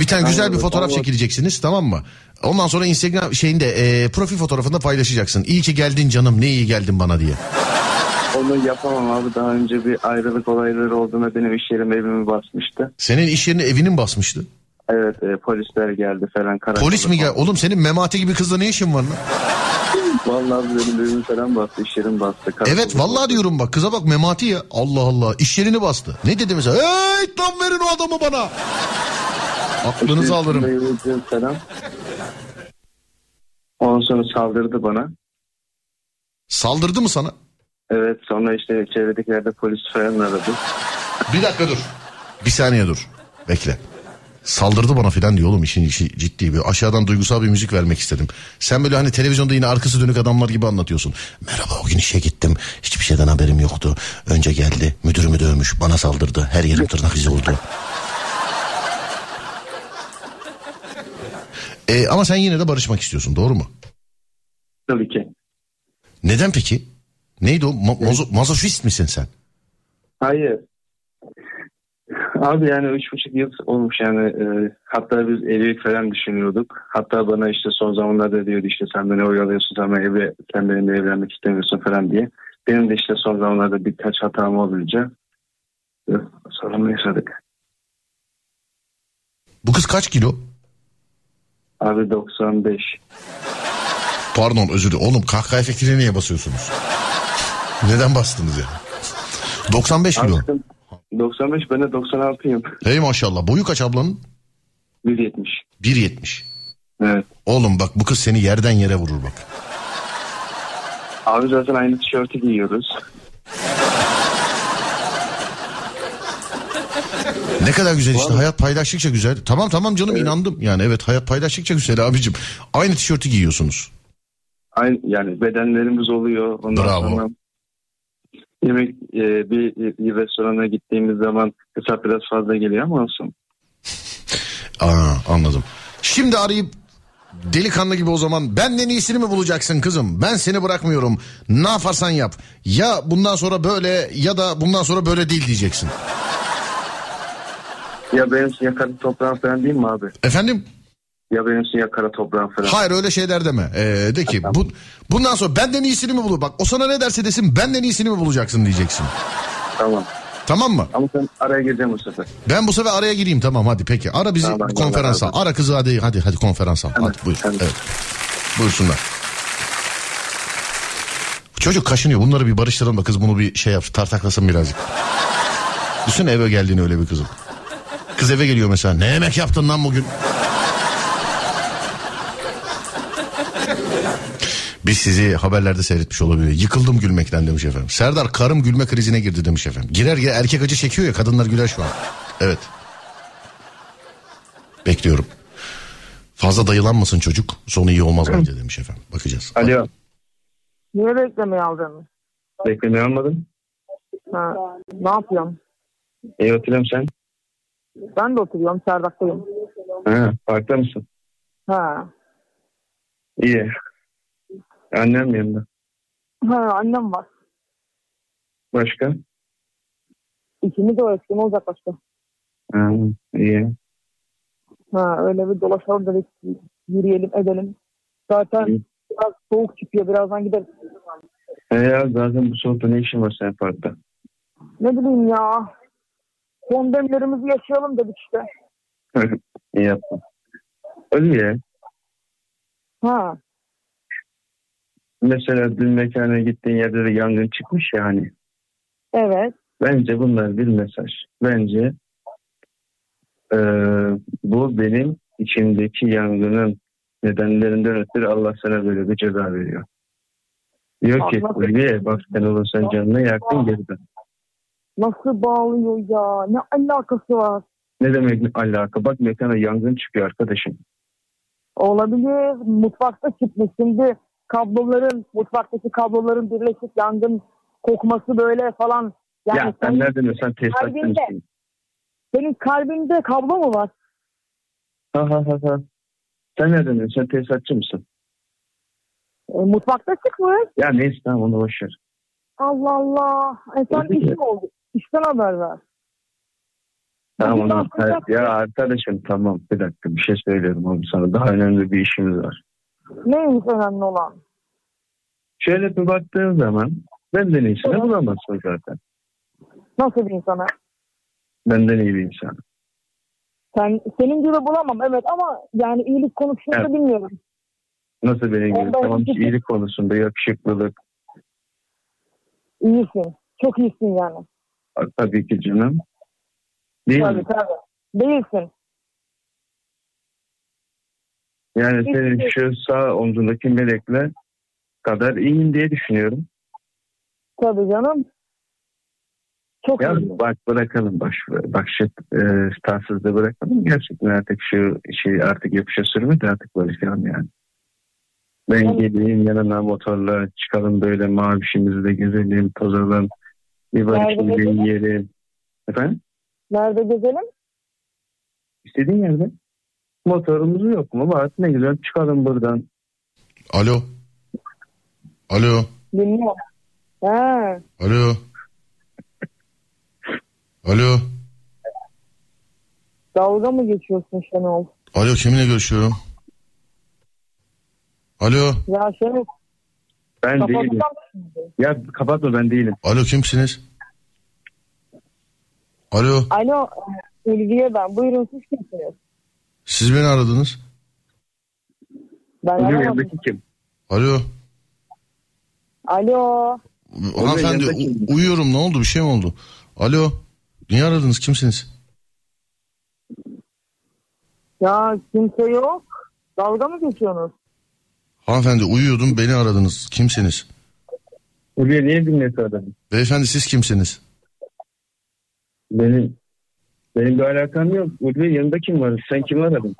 Bir tane güzel bir fotoğraf çekileceksiniz tamam mı? Ondan sonra Instagram şeyinde e, profil fotoğrafında paylaşacaksın. İyi ki geldin canım ne iyi geldin bana diye. Onu yapamam abi. Daha önce bir ayrılık olayları olduğunda benim iş yerim evimi basmıştı. Senin iş yerini evinin basmıştı. Evet e, polisler geldi falan. karakola Polis mi gel? falan. Oğlum senin memati gibi kızla ne işin var lan? Vallahi benim evimi falan bastı. iş yerim bastı. karakola Evet vallahi bastı. diyorum bak kıza bak memati ya. Allah Allah iş yerini bastı. Ne dedi mesela? Hey tam verin o adamı bana. Aklınızı İşte alırım. falan. Ondan sonra saldırdı bana. Saldırdı mı sana? Evet sonra işte çevredekilerde polis falan aradı. Bir dakika dur. Bir saniye dur. Bekle. Saldırdı bana filan diyor oğlum işin işi ciddi bir aşağıdan duygusal bir müzik vermek istedim. Sen böyle hani televizyonda yine arkası dönük adamlar gibi anlatıyorsun. Merhaba o gün işe gittim hiçbir şeyden haberim yoktu. Önce geldi müdürümü dövmüş bana saldırdı her yerim tırnak izi oldu. E, ama sen yine de barışmak istiyorsun doğru mu? Tabii ki. Neden peki? Neydi o? Ma- mazo- mazoşist misin sen? Hayır. Abi yani üç buçuk yıl olmuş yani e, hatta biz evlilik falan düşünüyorduk. Hatta bana işte son zamanlarda diyordu işte sen beni oyalıyorsun ben evli, sen benimle evlenmek istemiyorsun falan diye. Benim de işte son zamanlarda birkaç hatam olunca e, sorun yaşadık. Bu kız kaç kilo? Abi 95. Pardon özür dilerim. Oğlum kahkaha efektine niye basıyorsunuz? Neden bastınız ya? 95 kilo. Aşkım 95 ben de 96'yım. Hey maşallah. Boyu kaç ablanın? 1.70. 1.70. Evet. Oğlum bak bu kız seni yerden yere vurur bak. Abi zaten aynı tişörtü giyiyoruz. Ne kadar güzel işte hayat paylaştıkça güzel. Tamam tamam canım inandım. Yani evet hayat paylaştıkça güzel abicim. Aynı tişörtü giyiyorsunuz. Aynı yani bedenlerimiz oluyor. Ondan Bravo. sonra yemek e, bir, bir restorana gittiğimiz zaman hesap biraz fazla geliyor ama olsun. Aa anladım. Şimdi arayıp delikanlı gibi o zaman benden iyisini mi bulacaksın kızım? Ben seni bırakmıyorum. Ne yaparsan yap. Ya bundan sonra böyle ya da bundan sonra böyle değil diyeceksin. Ya benim için ya kara toprağın falan değil mi abi? Efendim? Ya benim için ya kara toprağın falan. Hayır öyle şeyler deme. Ee, de ki bu, bundan sonra benden iyisini mi bulur? Bak o sana ne derse desin benden iyisini mi bulacaksın diyeceksin. Tamam. Tamam mı? Ama sen araya gireceğim bu sefer. Ben bu sefer araya gireyim tamam hadi peki. Ara bizi Tamam, bir konferans al. tamam. Ara kızı hadi hadi hadi konferans al. Hadi buyur. hemen. Evet. Buyursunlar. Çocuk kaşınıyor. Bunları bir barıştıralım da kız bunu bir şey yap tartaklasın birazcık. Düşün eve geldiğini öyle bir kızım. Kız eve geliyor mesela. Ne yemek yaptın lan bugün? Biz sizi haberlerde seyretmiş olabilir. Yıkıldım gülmekten demiş efendim. Serdar karım gülme krizine girdi demiş efendim. Girer girer erkek acı çekiyor ya kadınlar güler şu an. Evet. Bekliyorum. Fazla dayılanmasın çocuk. Sonu iyi olmaz bence demiş efendim. Bakacağız. Alo. Niye beklemeyi aldın? Beklemeyi almadın. Ha, ne yapıyorsun? İyi oturuyorum sen. Ben de oturuyorum, Serdaktayım. Ha, parkta mısın? Ha. İyi. Annem yanında. Ha, annem var. Başka? İkimiz de o eski, ne olacak başka? Ha, iyi. Ha, öyle bir dolaşalım dedik, yürüyelim, edelim. Zaten İyi. biraz soğuk çıkıyor, birazdan gideriz. E ya zaten bu soğukta ne işin var senin parkta? Ne bileyim ya, son demlerimizi yaşayalım dedik işte. iyi yaptın. Öyle ya. Ha, Mesela dün mekana gittiğin yerde de yangın çıkmış ya hani. evet. Bence bunlar bir mesaj. Bence eee, bu benim içimdeki yangının nedenlerinden ötürü Allah sana böyle bir ceza veriyor. Diyor ki Ulviye bak sen olursan canını yaktın geriden. Nasıl bağlıyor ya, ne alakası var? Ne demek alaka? Bak mekana yangın çıkıyor arkadaşım. Olabilir, mutfakta çıkmış. Şimdi kabloların, mutfaktaki kabloların birleşip yangın kokması böyle falan. Yani ya sen nereden sen tesisatçı Kalbinde. mısın? Senin kalbinde kablo mu var? Ha ha ha ha. Sen nereden? Sen tesisatçı mısın? E, mutfakta çıkmış. Ya neyse tamam onu boş ver. Allah Allah. E sen Öyle mi? işin oldu. İşten haber ver. Tamam yapacak ya arkadaşım tamam bir dakika bir şey söylüyorum abi sana. Daha önemli bir işimiz var. Neymiş önemli olan? Şöyle bir baktığın zaman benden iyisini Evet. bulamazsın zaten. Nasıl bir insana? Benden iyi bir insan. Sen, senin gibi bulamam evet ama yani iyilik konusunda Evet. bilmiyorum. Nasıl benim gibi? Ondan Tamam iyilik konusunda yakışıklılık İyisin. Çok iyisin yani. tabii ki canım. Değil Tabii mi? tabii. Değilsin. Yani senin şu sağ omzundaki melekle kadar iyiyim diye düşünüyorum. Tabii canım. Çok Ya iyisin. bak bırakalım baş, bak şu e, tatsızlığı bırakalım. Gerçekten artık şu şey artık yapışa sürme de artık barışalım yani. Ben Evet. geleyim yanına motorla çıkalım böyle mavişimizi de gezelim, tozalım. Bir barışımızı yiyelim. Efendim? Nerede gezelim? İstediğin yerde. Motorumuz yok mu? Var. Ne güzel çıkalım buradan. Alo. Alo. Bilmiyorum. Ha. Alo. Alo. Dalga mı geçiyorsun Şenol? Alo kiminle görüşüyorum? Alo. Ya Şenol Ben değilim. kapatacağım şimdi. Ya kapatma ben değilim. Alo kimsiniz? Alo. Alo. e, Ulviye ben. Buyurun siz kimsiniz? Siz beni aradınız. Ben aramadım. kim? Alo. Alo. Hanımefendi u- uyuyorum ne oldu bir şey mi oldu? Alo. Niye aradınız kimsiniz? Ya kimse yok. Dalga mı geçiyorsunuz? Hanımefendi uyuyordum beni aradınız. Kimsiniz? Buraya niye dinleti adamı? Beyefendi siz kimsiniz? Benim benim bir alakam yok. Ulvi yanında kim var? Sen kimi aradın?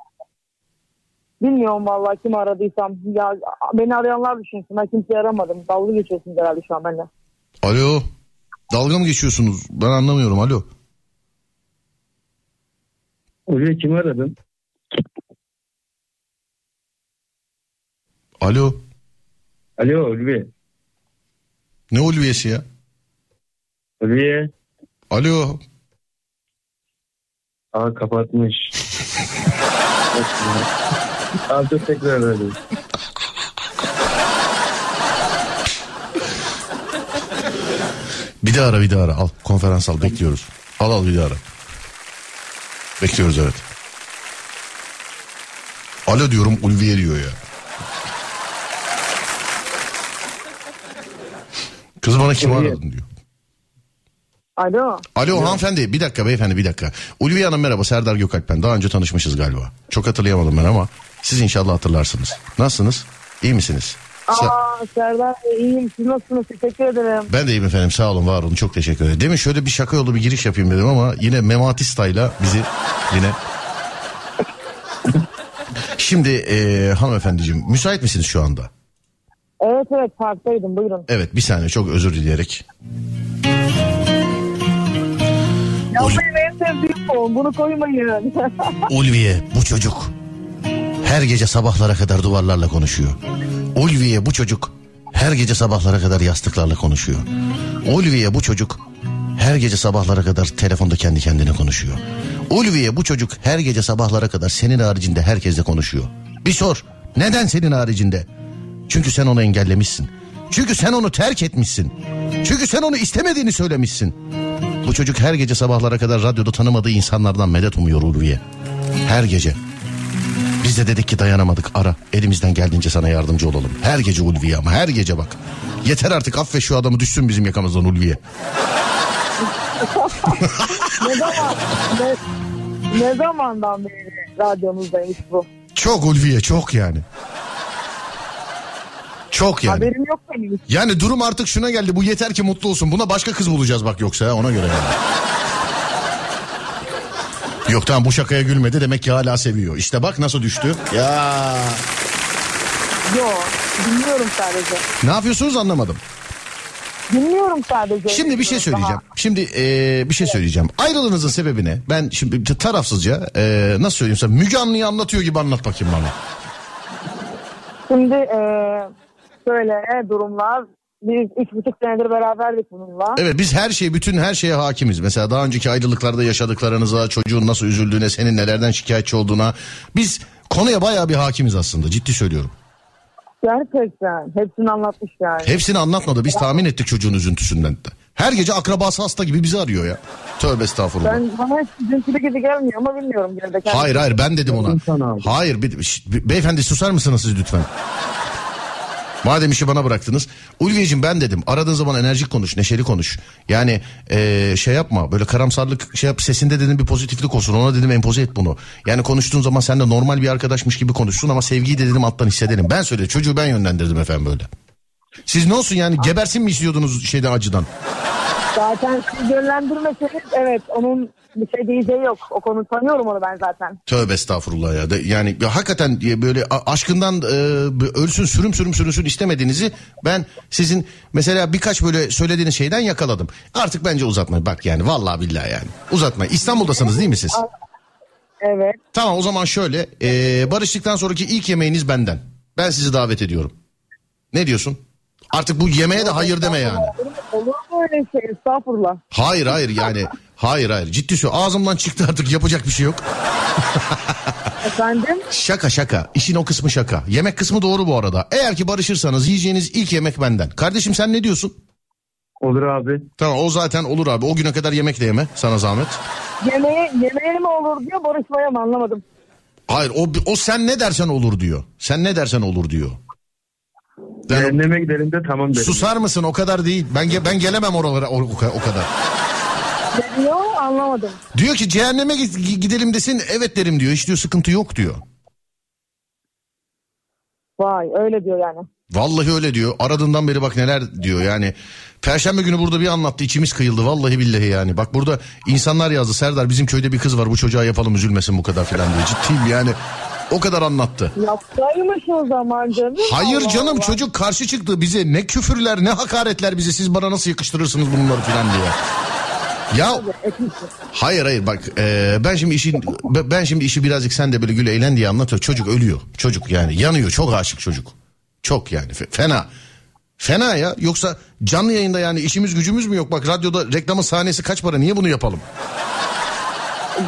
Bilmiyorum vallahi kim aradıysam. Ya beni arayanlar düşünsün. Ben kimseyi aramadım. Dalga geçiyorsunuz herhalde şu an benimle. Alo. Dalga mı geçiyorsunuz? Ben anlamıyorum. Alo. Ulvi kimi aradın? Alo. Alo Ulvi. Ne ulviyesi ya? Ulviye. Alo. Aa kapatmış. Abi tekrar arayayım. Bir daha ara bir daha ara. Al konferans al bekliyoruz. Al al bir daha ara. Bekliyoruz evet. Alo diyorum Ulviye diyor ya. Kız bana kim aradın diyor. Alo. Alo hanımefendi bir dakika beyefendi bir dakika. Ulviye Hanım merhaba Serdar Gökalp ben. Daha önce tanışmışız galiba. Çok hatırlayamadım ben ama siz inşallah hatırlarsınız. Nasılsınız? İyi misiniz? Sa- Aa Serdar iyiyim. Siz nasılsınız? Teşekkür ederim. ben de iyiyim efendim sağ olun var olun çok teşekkür ederim. Demin şöyle bir şaka yolu bir giriş yapayım dedim ama yine Mematista'yla bizi yine... Şimdi e, hanımefendiciğim müsait misiniz şu anda? Evet evet parktaydım buyurun. Evet bir saniye çok özür dileyerek. Ya Ul- benim en sevdiğim bu. Bunu koymayın. Ulviye bu çocuk her gece sabahlara kadar duvarlarla konuşuyor. Ulviye bu çocuk her gece sabahlara kadar yastıklarla konuşuyor. Ulviye bu çocuk her gece sabahlara kadar telefonda kendi kendine konuşuyor. Ulviye bu çocuk her gece sabahlara kadar senin haricinde herkesle konuşuyor. Bir sor neden senin haricinde? Çünkü sen onu engellemişsin. Çünkü sen onu terk etmişsin. Çünkü sen onu istemediğini söylemişsin. Bu çocuk her gece sabahlara kadar radyoda tanımadığı insanlardan medet umuyor Ulviye. Her gece. Biz de dedik ki dayanamadık ara. Elimizden geldiğince sana yardımcı olalım. Her gece Ulviye ama her gece bak. Yeter artık affet şu adamı düşsün bizim yakamızdan Ulviye. ne zaman? Ne, ne zamandan beri radyonuzdaymış bu? Çok Ulviye çok yani. Çok yani. Haberim yok benim. Yani durum artık şuna geldi. Bu yeter ki mutlu olsun. Buna başka kız bulacağız bak yoksa ona göre yani. Yok tamam bu şakaya gülmedi demek ki hala seviyor. İşte bak nasıl düştü. Ya Yok. Dinliyorum sadece. ne yapıyorsunuz anlamadım. Dinliyorum sadece. Şimdi bir şey söyleyeceğim. Şimdi eee, bir şey söyleyeceğim. Ayrılığınızın sebebi ne? Ben şimdi tarafsızca eee, nasıl söyleyeyim sana Müge Anlı'yı anlatıyor gibi anlat bakayım bana. Şimdi eee şöyle durumlar Biz üç buçuk senedir beraberdik bununla. Evet biz her şey bütün her şeye hakimiz. Mesela daha önceki ayrılıklarda yaşadıklarınıza, çocuğun nasıl üzüldüğüne, senin nelerden şikayetçi olduğuna. Biz konuya bayağı bir hakimiz aslında ciddi söylüyorum. Gerçekten. Hepsini anlatmış yani. Hepsini anlatmadı biz tahmin ettik çocuğun üzüntüsünden de. Her gece akrabası hasta gibi bizi arıyor ya. Tövbe estağfurullah. Ben bana hiç üzüntülü gibi gelmiyor ama bilmiyorum gene de. Hayır hayır ben dedim ona. Hayır bir, be- beyefendi susar mısınız siz lütfen? Madem işi bana bıraktınız. Ulviyeciğim ben dedim aradığın zaman enerjik konuş neşeli konuş. Yani eee, şey yapma böyle karamsarlık şey yap sesinde dedim bir pozitiflik olsun ona dedim empoze et bunu. Yani konuştuğun zaman sen de normal bir arkadaşmış gibi konuşsun ama sevgiyi de dedim alttan hissedelim. Ben söyledim çocuğu ben yönlendirdim efendim böyle. Siz ne olsun yani gebersin mi istiyordunuz şeyden acıdan? Zaten siz yönlendirmeseniz evet onun bir şey diyeceği yok. O konu tanıyorum onu ben zaten. Tövbe estağfurullah ya. De, yani ya hakikaten ya böyle aşkından e, ölsün sürüm sürüm sürünsün istemediğinizi ben sizin mesela birkaç böyle söylediğiniz şeyden yakaladım. Artık bence uzatmayın. Bak yani vallahi billahi yani. Uzatmayın. İstanbul'dasınız değil mi siz? Evet. Tamam o zaman şöyle. e, barıştıktan sonraki ilk yemeğiniz benden. Ben sizi davet ediyorum. Ne diyorsun? Artık bu yemeğe de hayır deme yani. Olur mu öyle şey? Estağfurullah. Hayır hayır yani. Hayır hayır ciddi söylüyorum. Ağzımdan çıktı artık yapacak bir şey yok. Efendim? Şaka şaka. İşin o kısmı şaka. Yemek kısmı doğru bu arada. Eğer ki barışırsanız yiyeceğiniz ilk yemek benden. Kardeşim sen ne diyorsun? Olur abi. Tamam o zaten olur abi. O güne kadar yemek de yeme sana zahmet. Yemeğe, yemeğe mi olur diyor barışmaya mı anlamadım. Hayır o, o sen ne dersen olur diyor. Sen ne dersen olur diyor. Yani Cehenneme gidelim de tamam dedim. susar mısın o kadar değil. Ben ge- ben gelemem oralara o, o kadar. Diyor anlamadım. Diyor ki cehenneme gi- gidelim desin evet derim diyor. Hiç diyor sıkıntı yok diyor. Vay öyle diyor yani. Vallahi öyle diyor. Aradığından beri bak neler diyor yani. Perşembe günü burada bir anlattı içimiz kıyıldı vallahi billahi yani. Bak burada insanlar yazdı Serdar bizim köyde bir kız var bu çocuğa yapalım üzülmesin bu kadar filan diye. Ciddiyim yani. O kadar anlattı. Yapsaymış o zaman canım. Hayır Allah canım Allah. çocuk karşı çıktı bize ne küfürler ne hakaretler bize siz bana nasıl yakıştırırsınız bunları filan diye. Ya hayır hayır bak e, ben şimdi işin be- ben şimdi işi birazcık sen de böyle gül eğlen diye anlatıyor. Çocuk ölüyor. Çocuk yani yanıyor. Çok aşık çocuk. Çok yani fe- fena. Fena ya. Yoksa canlı yayında yani işimiz gücümüz mü yok? Bak radyoda reklamın sahnesi kaç para? Niye bunu yapalım?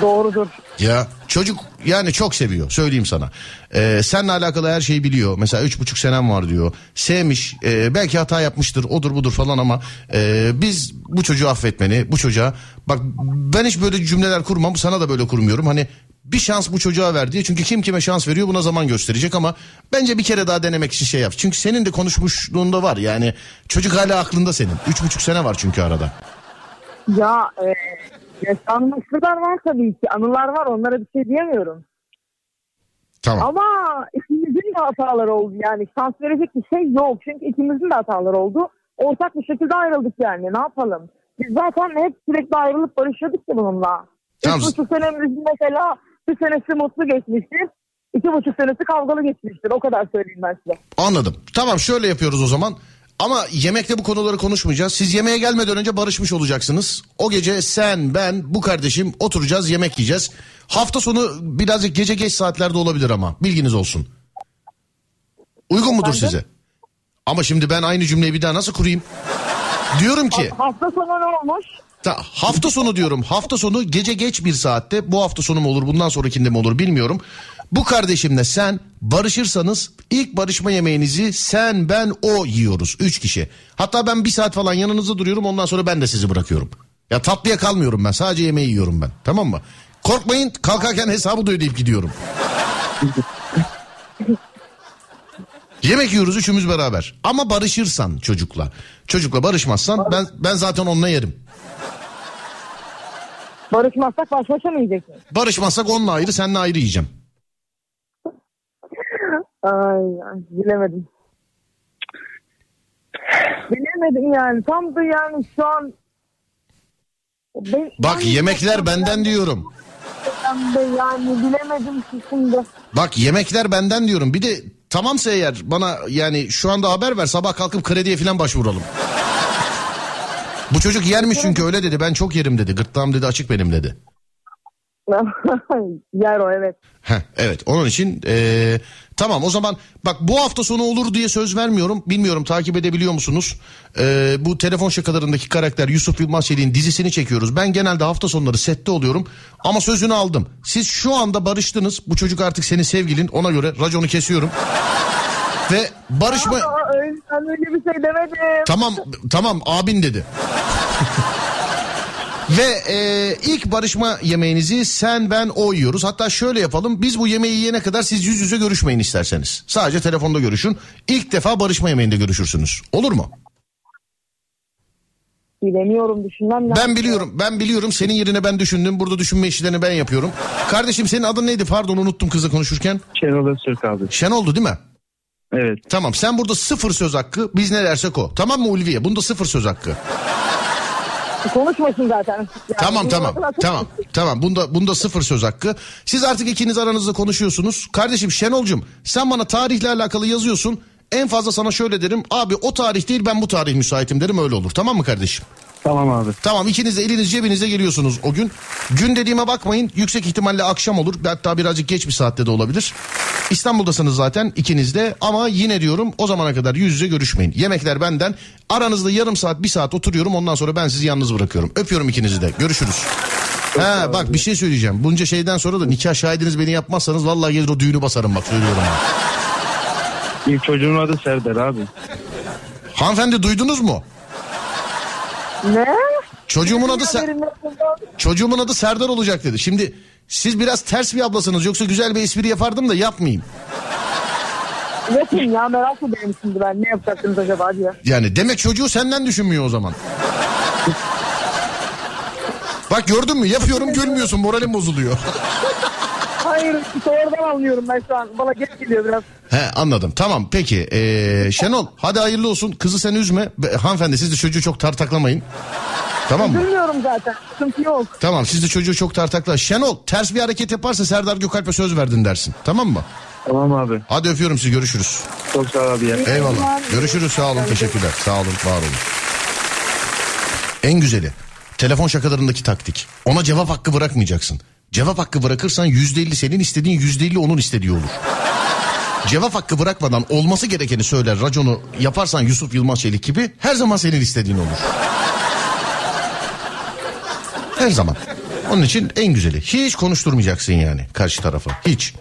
Doğrudur. Ya çocuk yani çok seviyor söyleyeyim sana. Ee, seninle alakalı her şeyi biliyor. Mesela üç buçuk senem var diyor. Sevmiş e, belki hata yapmıştır odur budur falan ama e, biz bu çocuğu affetmeni bu çocuğa bak ben hiç böyle cümleler kurmam sana da böyle kurmuyorum. Hani bir şans bu çocuğa ver diye. Çünkü kim kime şans veriyor buna zaman gösterecek ama bence bir kere daha denemek için şey yap. Çünkü senin de konuşmuşluğunda var yani çocuk hala aklında senin. Üç buçuk sene var çünkü arada. Ya e, yaşanmışlıklar var tabii ki. Anılar var onlara bir şey diyemiyorum. Tamam. Ama ikimizin de hataları oldu yani. Şans verecek bir şey yok. Çünkü ikimizin de hataları oldu. Ortak bir şekilde ayrıldık yani. Ne yapalım? Biz zaten hep sürekli ayrılıp barışıyorduk ki bununla. Tamam. Üç buçuk senemizin mesela bir senesi mutlu geçmiştir. İki buçuk senesi kavgalı geçmiştir. O kadar söyleyeyim ben size. Anladım. Tamam şöyle yapıyoruz o zaman. Ama yemekte bu konuları konuşmayacağız. Siz yemeğe gelmeden önce barışmış olacaksınız. O gece sen, ben, bu kardeşim oturacağız yemek yiyeceğiz. Hafta sonu birazcık gece geç saatlerde olabilir ama bilginiz olsun. Uygun mudur Efendim? size? Ama şimdi ben aynı cümleyi bir daha nasıl kurayım? Diyorum ki Hafta sonu ne olmuş? Ta- hafta sonu diyorum. Hafta sonu gece geç bir saatte. Bu hafta sonu mu olur bundan sonrakinde mi olur bilmiyorum. Bu kardeşimle sen barışırsanız ilk barışma yemeğinizi sen ben o yiyoruz. Üç kişi. Hatta ben bir saat falan yanınızda duruyorum ondan sonra ben de sizi bırakıyorum. Ya tatlıya kalmıyorum ben sadece yemeği yiyorum ben tamam mı? Korkmayın kalkarken hesabı da ödeyip gidiyorum. Yemek yiyoruz üçümüz beraber. Ama barışırsan çocukla. Çocukla barışmazsan ben ben zaten onunla yerim. Barışmazsak baş başa mı yiyeceksiniz? Barışmazsak onunla ayrı seninle ayrı yiyeceğim. Ay, bilemedim. Bilemedim yani. Tam da yani şu an... Ben, Bak ben- yemekler benden diyorum. Ben de yani bilemedim ki şimdi. Bak yemekler benden diyorum. Bir de tamamsa eğer bana yani şu anda haber ver sabah kalkıp krediye falan başvuralım. Bu çocuk yermiş çünkü öyle dedi. Ben çok yerim dedi. Gırtlağım dedi açık benim dedi. Yer o evet. Heh, evet onun için eee, tamam o zaman bak bu hafta sonu olur diye söz vermiyorum. Bilmiyorum takip edebiliyor musunuz? Eee, bu telefon şakalarındaki karakter Yusuf Yılmaz Çelik'in dizisini çekiyoruz. Ben genelde hafta sonları sette oluyorum ama sözünü aldım. Siz şu anda barıştınız. Bu çocuk artık senin sevgilin ona göre raconu kesiyorum. Ve barışma... Aa, ben öyle bir şey demedim. Tamam tamam abin dedi. Ve e, ilk barışma yemeğinizi sen ben o yiyoruz. Hatta şöyle yapalım biz bu yemeği yiyene kadar siz yüz yüze görüşmeyin isterseniz. Sadece telefonda görüşün. İlk defa barışma yemeğinde görüşürsünüz. Olur mu? Bilemiyorum düşünmem lazım. Ben biliyorum ben biliyorum senin yerine ben düşündüm. Burada düşünme işlerini ben yapıyorum. Kardeşim senin adın neydi pardon unuttum kızla konuşurken. Şenol Öztürk abi. Şenol'du değil mi? Evet. Tamam sen burada sıfır söz hakkı biz ne dersek o. Tamam mı Ulviye? Bunda sıfır söz hakkı. Konuşmasın zaten. Yani Tamam tamam tamam tamam bunda bunda sıfır söz hakkı. Siz artık ikiniz aranızda konuşuyorsunuz. Kardeşim Şenolcum sen bana tarihle alakalı yazıyorsun. En fazla sana şöyle derim. Abi o tarih değil ben bu tarih müsaitim derim öyle olur. Tamam mı kardeşim? Tamam abi. Tamam ikiniz de eliniz cebinize geliyorsunuz o gün. Gün dediğime bakmayın. Yüksek ihtimalle akşam olur. Hatta birazcık geç bir saatte de olabilir. İstanbul'dasınız zaten ikiniz de ama yine diyorum o zamana kadar yüz yüze görüşmeyin. Yemekler benden. Aranızda yarım saat bir saat oturuyorum ondan sonra ben sizi yalnız bırakıyorum. Öpüyorum ikinizi de. Görüşürüz. Ha bak bir şey söyleyeceğim. Bunca şeyden sonra da nikah şahidiniz beni yapmazsanız vallahi gelir o düğünü basarım bak söylüyorum. İlk çocuğun adı Serdar abi. Hanımefendi duydunuz mu? Ne? Çocuğumun adı Ser-. Çocuğumun adı Serdar olacak dedi. Şimdi siz biraz ters bir ablasınız yoksa güzel bir espri yapardım da yapmayayım. Yapın ya merak ediyorum şimdi ben. Ne yapacaksınız acaba diye. Yani demek çocuğu senden düşünmüyor o zaman. Bak gördün mü yapıyorum gülmüyorsun moralim bozuluyor. Hayır işte oradan anlıyorum ben şu an. Bana geç geliyor biraz. He anladım tamam peki ee, Şenol hadi hayırlı olsun kızı sen üzme. Be- hanımefendi siz de çocuğu çok tartaklamayın. Tamam mı? Bilmiyorum zaten. Sıkıntı yok. Tamam siz de çocuğu çok tartakla. Şenol ters bir hareket yaparsa Serdar Gökalp'e söz verdin dersin. Tamam mı? Tamam abi. Hadi öpüyorum sizi görüşürüz. Çok sağ ol abi ya. Eyvallah. Görüşürüz sağ olun teşekkürler. Sağ olun var olun. En güzeli telefon şakalarındaki taktik. Ona cevap hakkı bırakmayacaksın. Cevap hakkı bırakırsan yüzde elli senin istediğin yüzde elli onun istediği olur. Cevap hakkı bırakmadan olması gerekeni söyler raconu yaparsan Yusuf Yılmaz Çelik gibi her zaman senin istediğin olur. Her zaman. Onun için en güzeli. Hiç konuşturmayacaksın yani karşı tarafı. Hiç.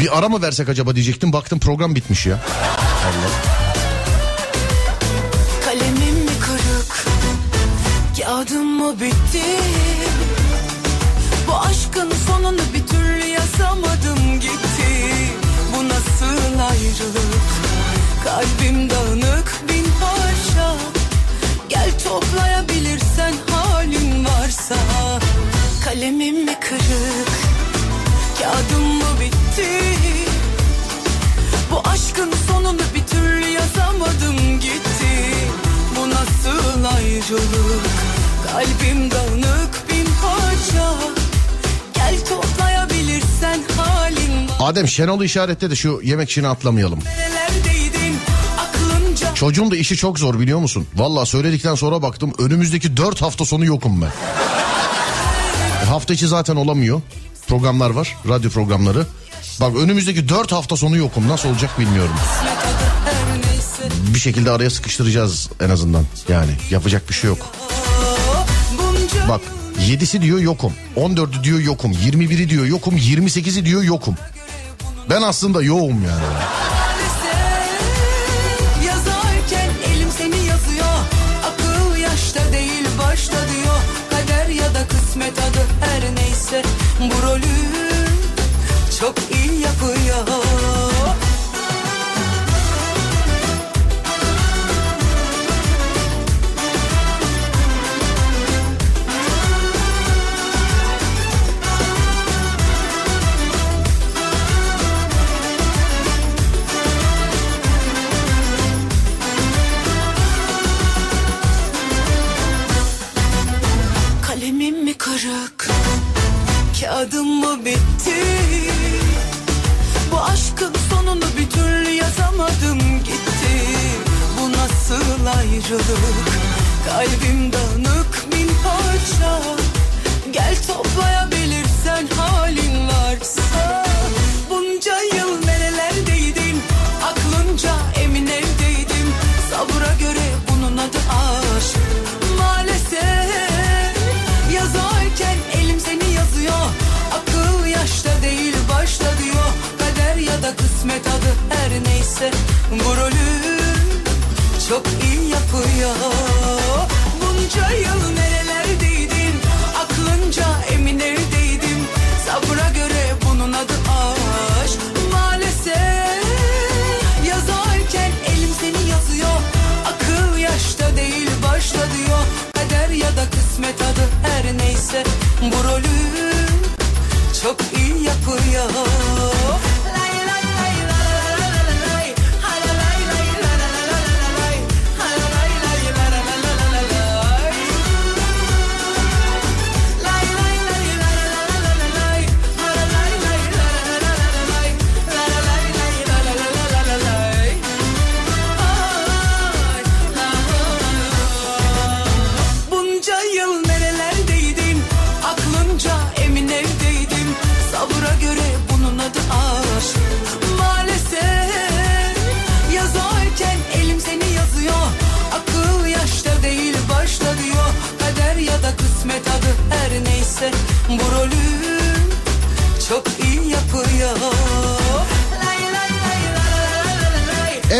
Bir ara mı versek acaba diyecektim. Baktım program bitmiş ya. Allah. Kağıdım mı bitti? Bu aşkın sonunu bir türlü yazamadım gitti. Bu nasıl ayrılık? Kalbim dağınık bin parça Gel toplayabilirsen halin varsa. Kalemim mi kırık? Kağıdım mı bitti? Bu aşkın sonunu bir türlü yazamadım gitti. Bu nasıl ayrılık Kalbim dağınık bin parça Gel toplayabilirsen halin var Adem Şenol'u işaretle de şu yemek işini atlamayalım. Çocuğun da işi çok zor biliyor musun? Valla söyledikten sonra baktım önümüzdeki dört hafta sonu yokum ben. E, hafta içi zaten olamıyor. Programlar var radyo programları. Bak önümüzdeki dört hafta sonu yokum nasıl olacak bilmiyorum. Bir şekilde araya sıkıştıracağız en azından. Yani yapacak bir şey yok. Bak 7'si diyor yokum. 14'ü diyor yokum. 21'i diyor yokum. 28'i diyor yokum. Ben aslında yoğum yani. her neyse Bu rolü çok iyi yapıyor ayrılık. Kalbim dağınık. uyuyor Bunca yıl nerelerdeydin? Aklınca emin evdeydin Sabra göre bunun adı aşk. Maalesef Yazarken elim seni yazıyor. Akıl yaşta değil başta diyor. Kader ya da kısmet adı her neyse. Bu rolü çok iyi yapıyor.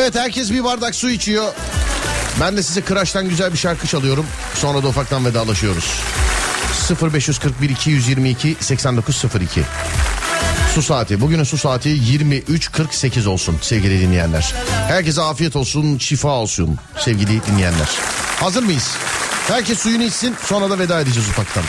Evet herkes bir bardak su içiyor. Ben de size Kıraç'tan güzel bir şarkı çalıyorum. Sonra da ufaktan vedalaşıyoruz. 0541 222 8902 Su saati. Bugünün su saati 23.48 olsun sevgili dinleyenler. Herkese afiyet olsun, şifa olsun sevgili dinleyenler. Hazır mıyız? Herkes suyunu içsin sonra da veda edeceğiz ufaktan.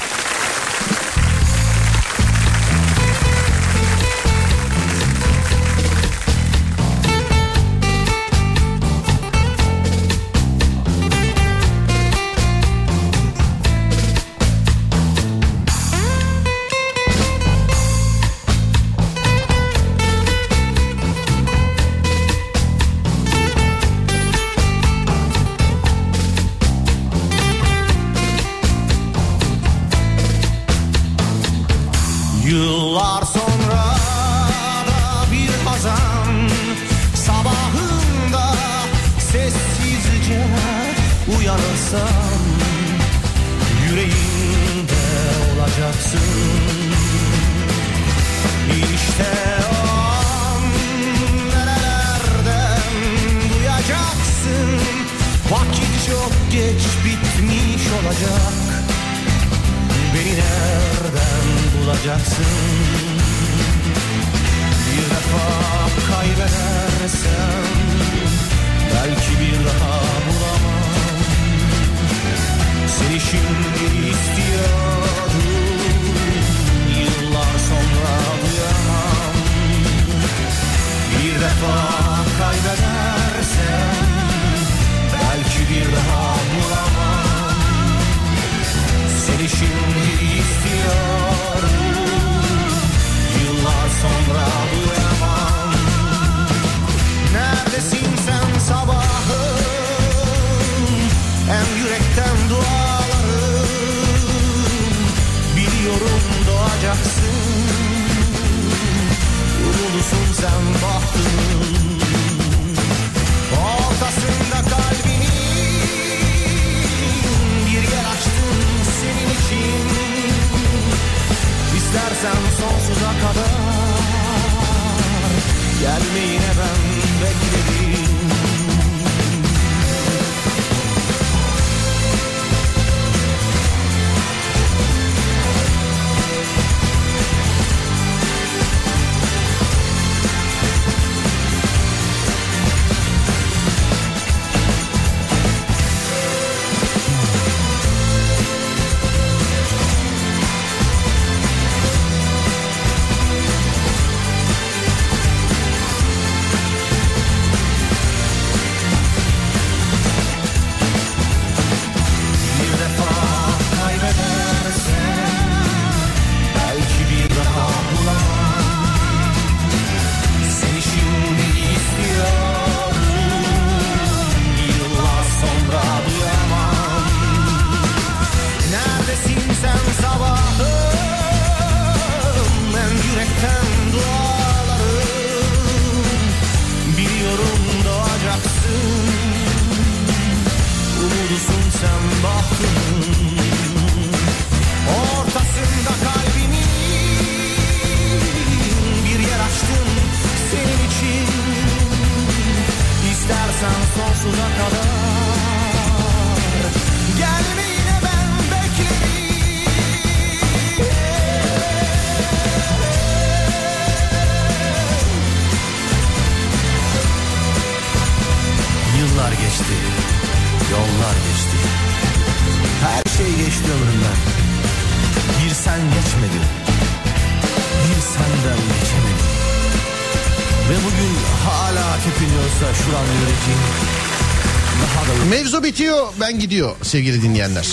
Ben gidiyor sevgili dinleyenler.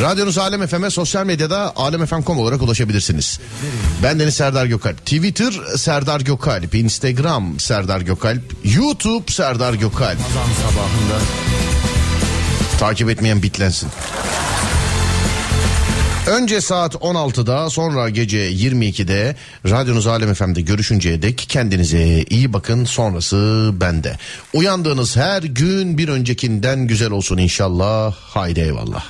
Radyonuz Alem FM'e sosyal medyada alemfm.com olarak ulaşabilirsiniz. Ben Deniz Serdar Gökalp. Twitter Serdar Gökalp. Instagram Serdar Gökalp. YouTube Serdar Gökalp. Ramazan sabahında Takip etmeyen bitlensin. Önce saat 16'da sonra gece 22'de radyonuz Alem FM'de görüşünceye dek kendinize iyi bakın sonrası bende. Uyandığınız her gün bir öncekinden güzel olsun inşallah. Haydi eyvallah.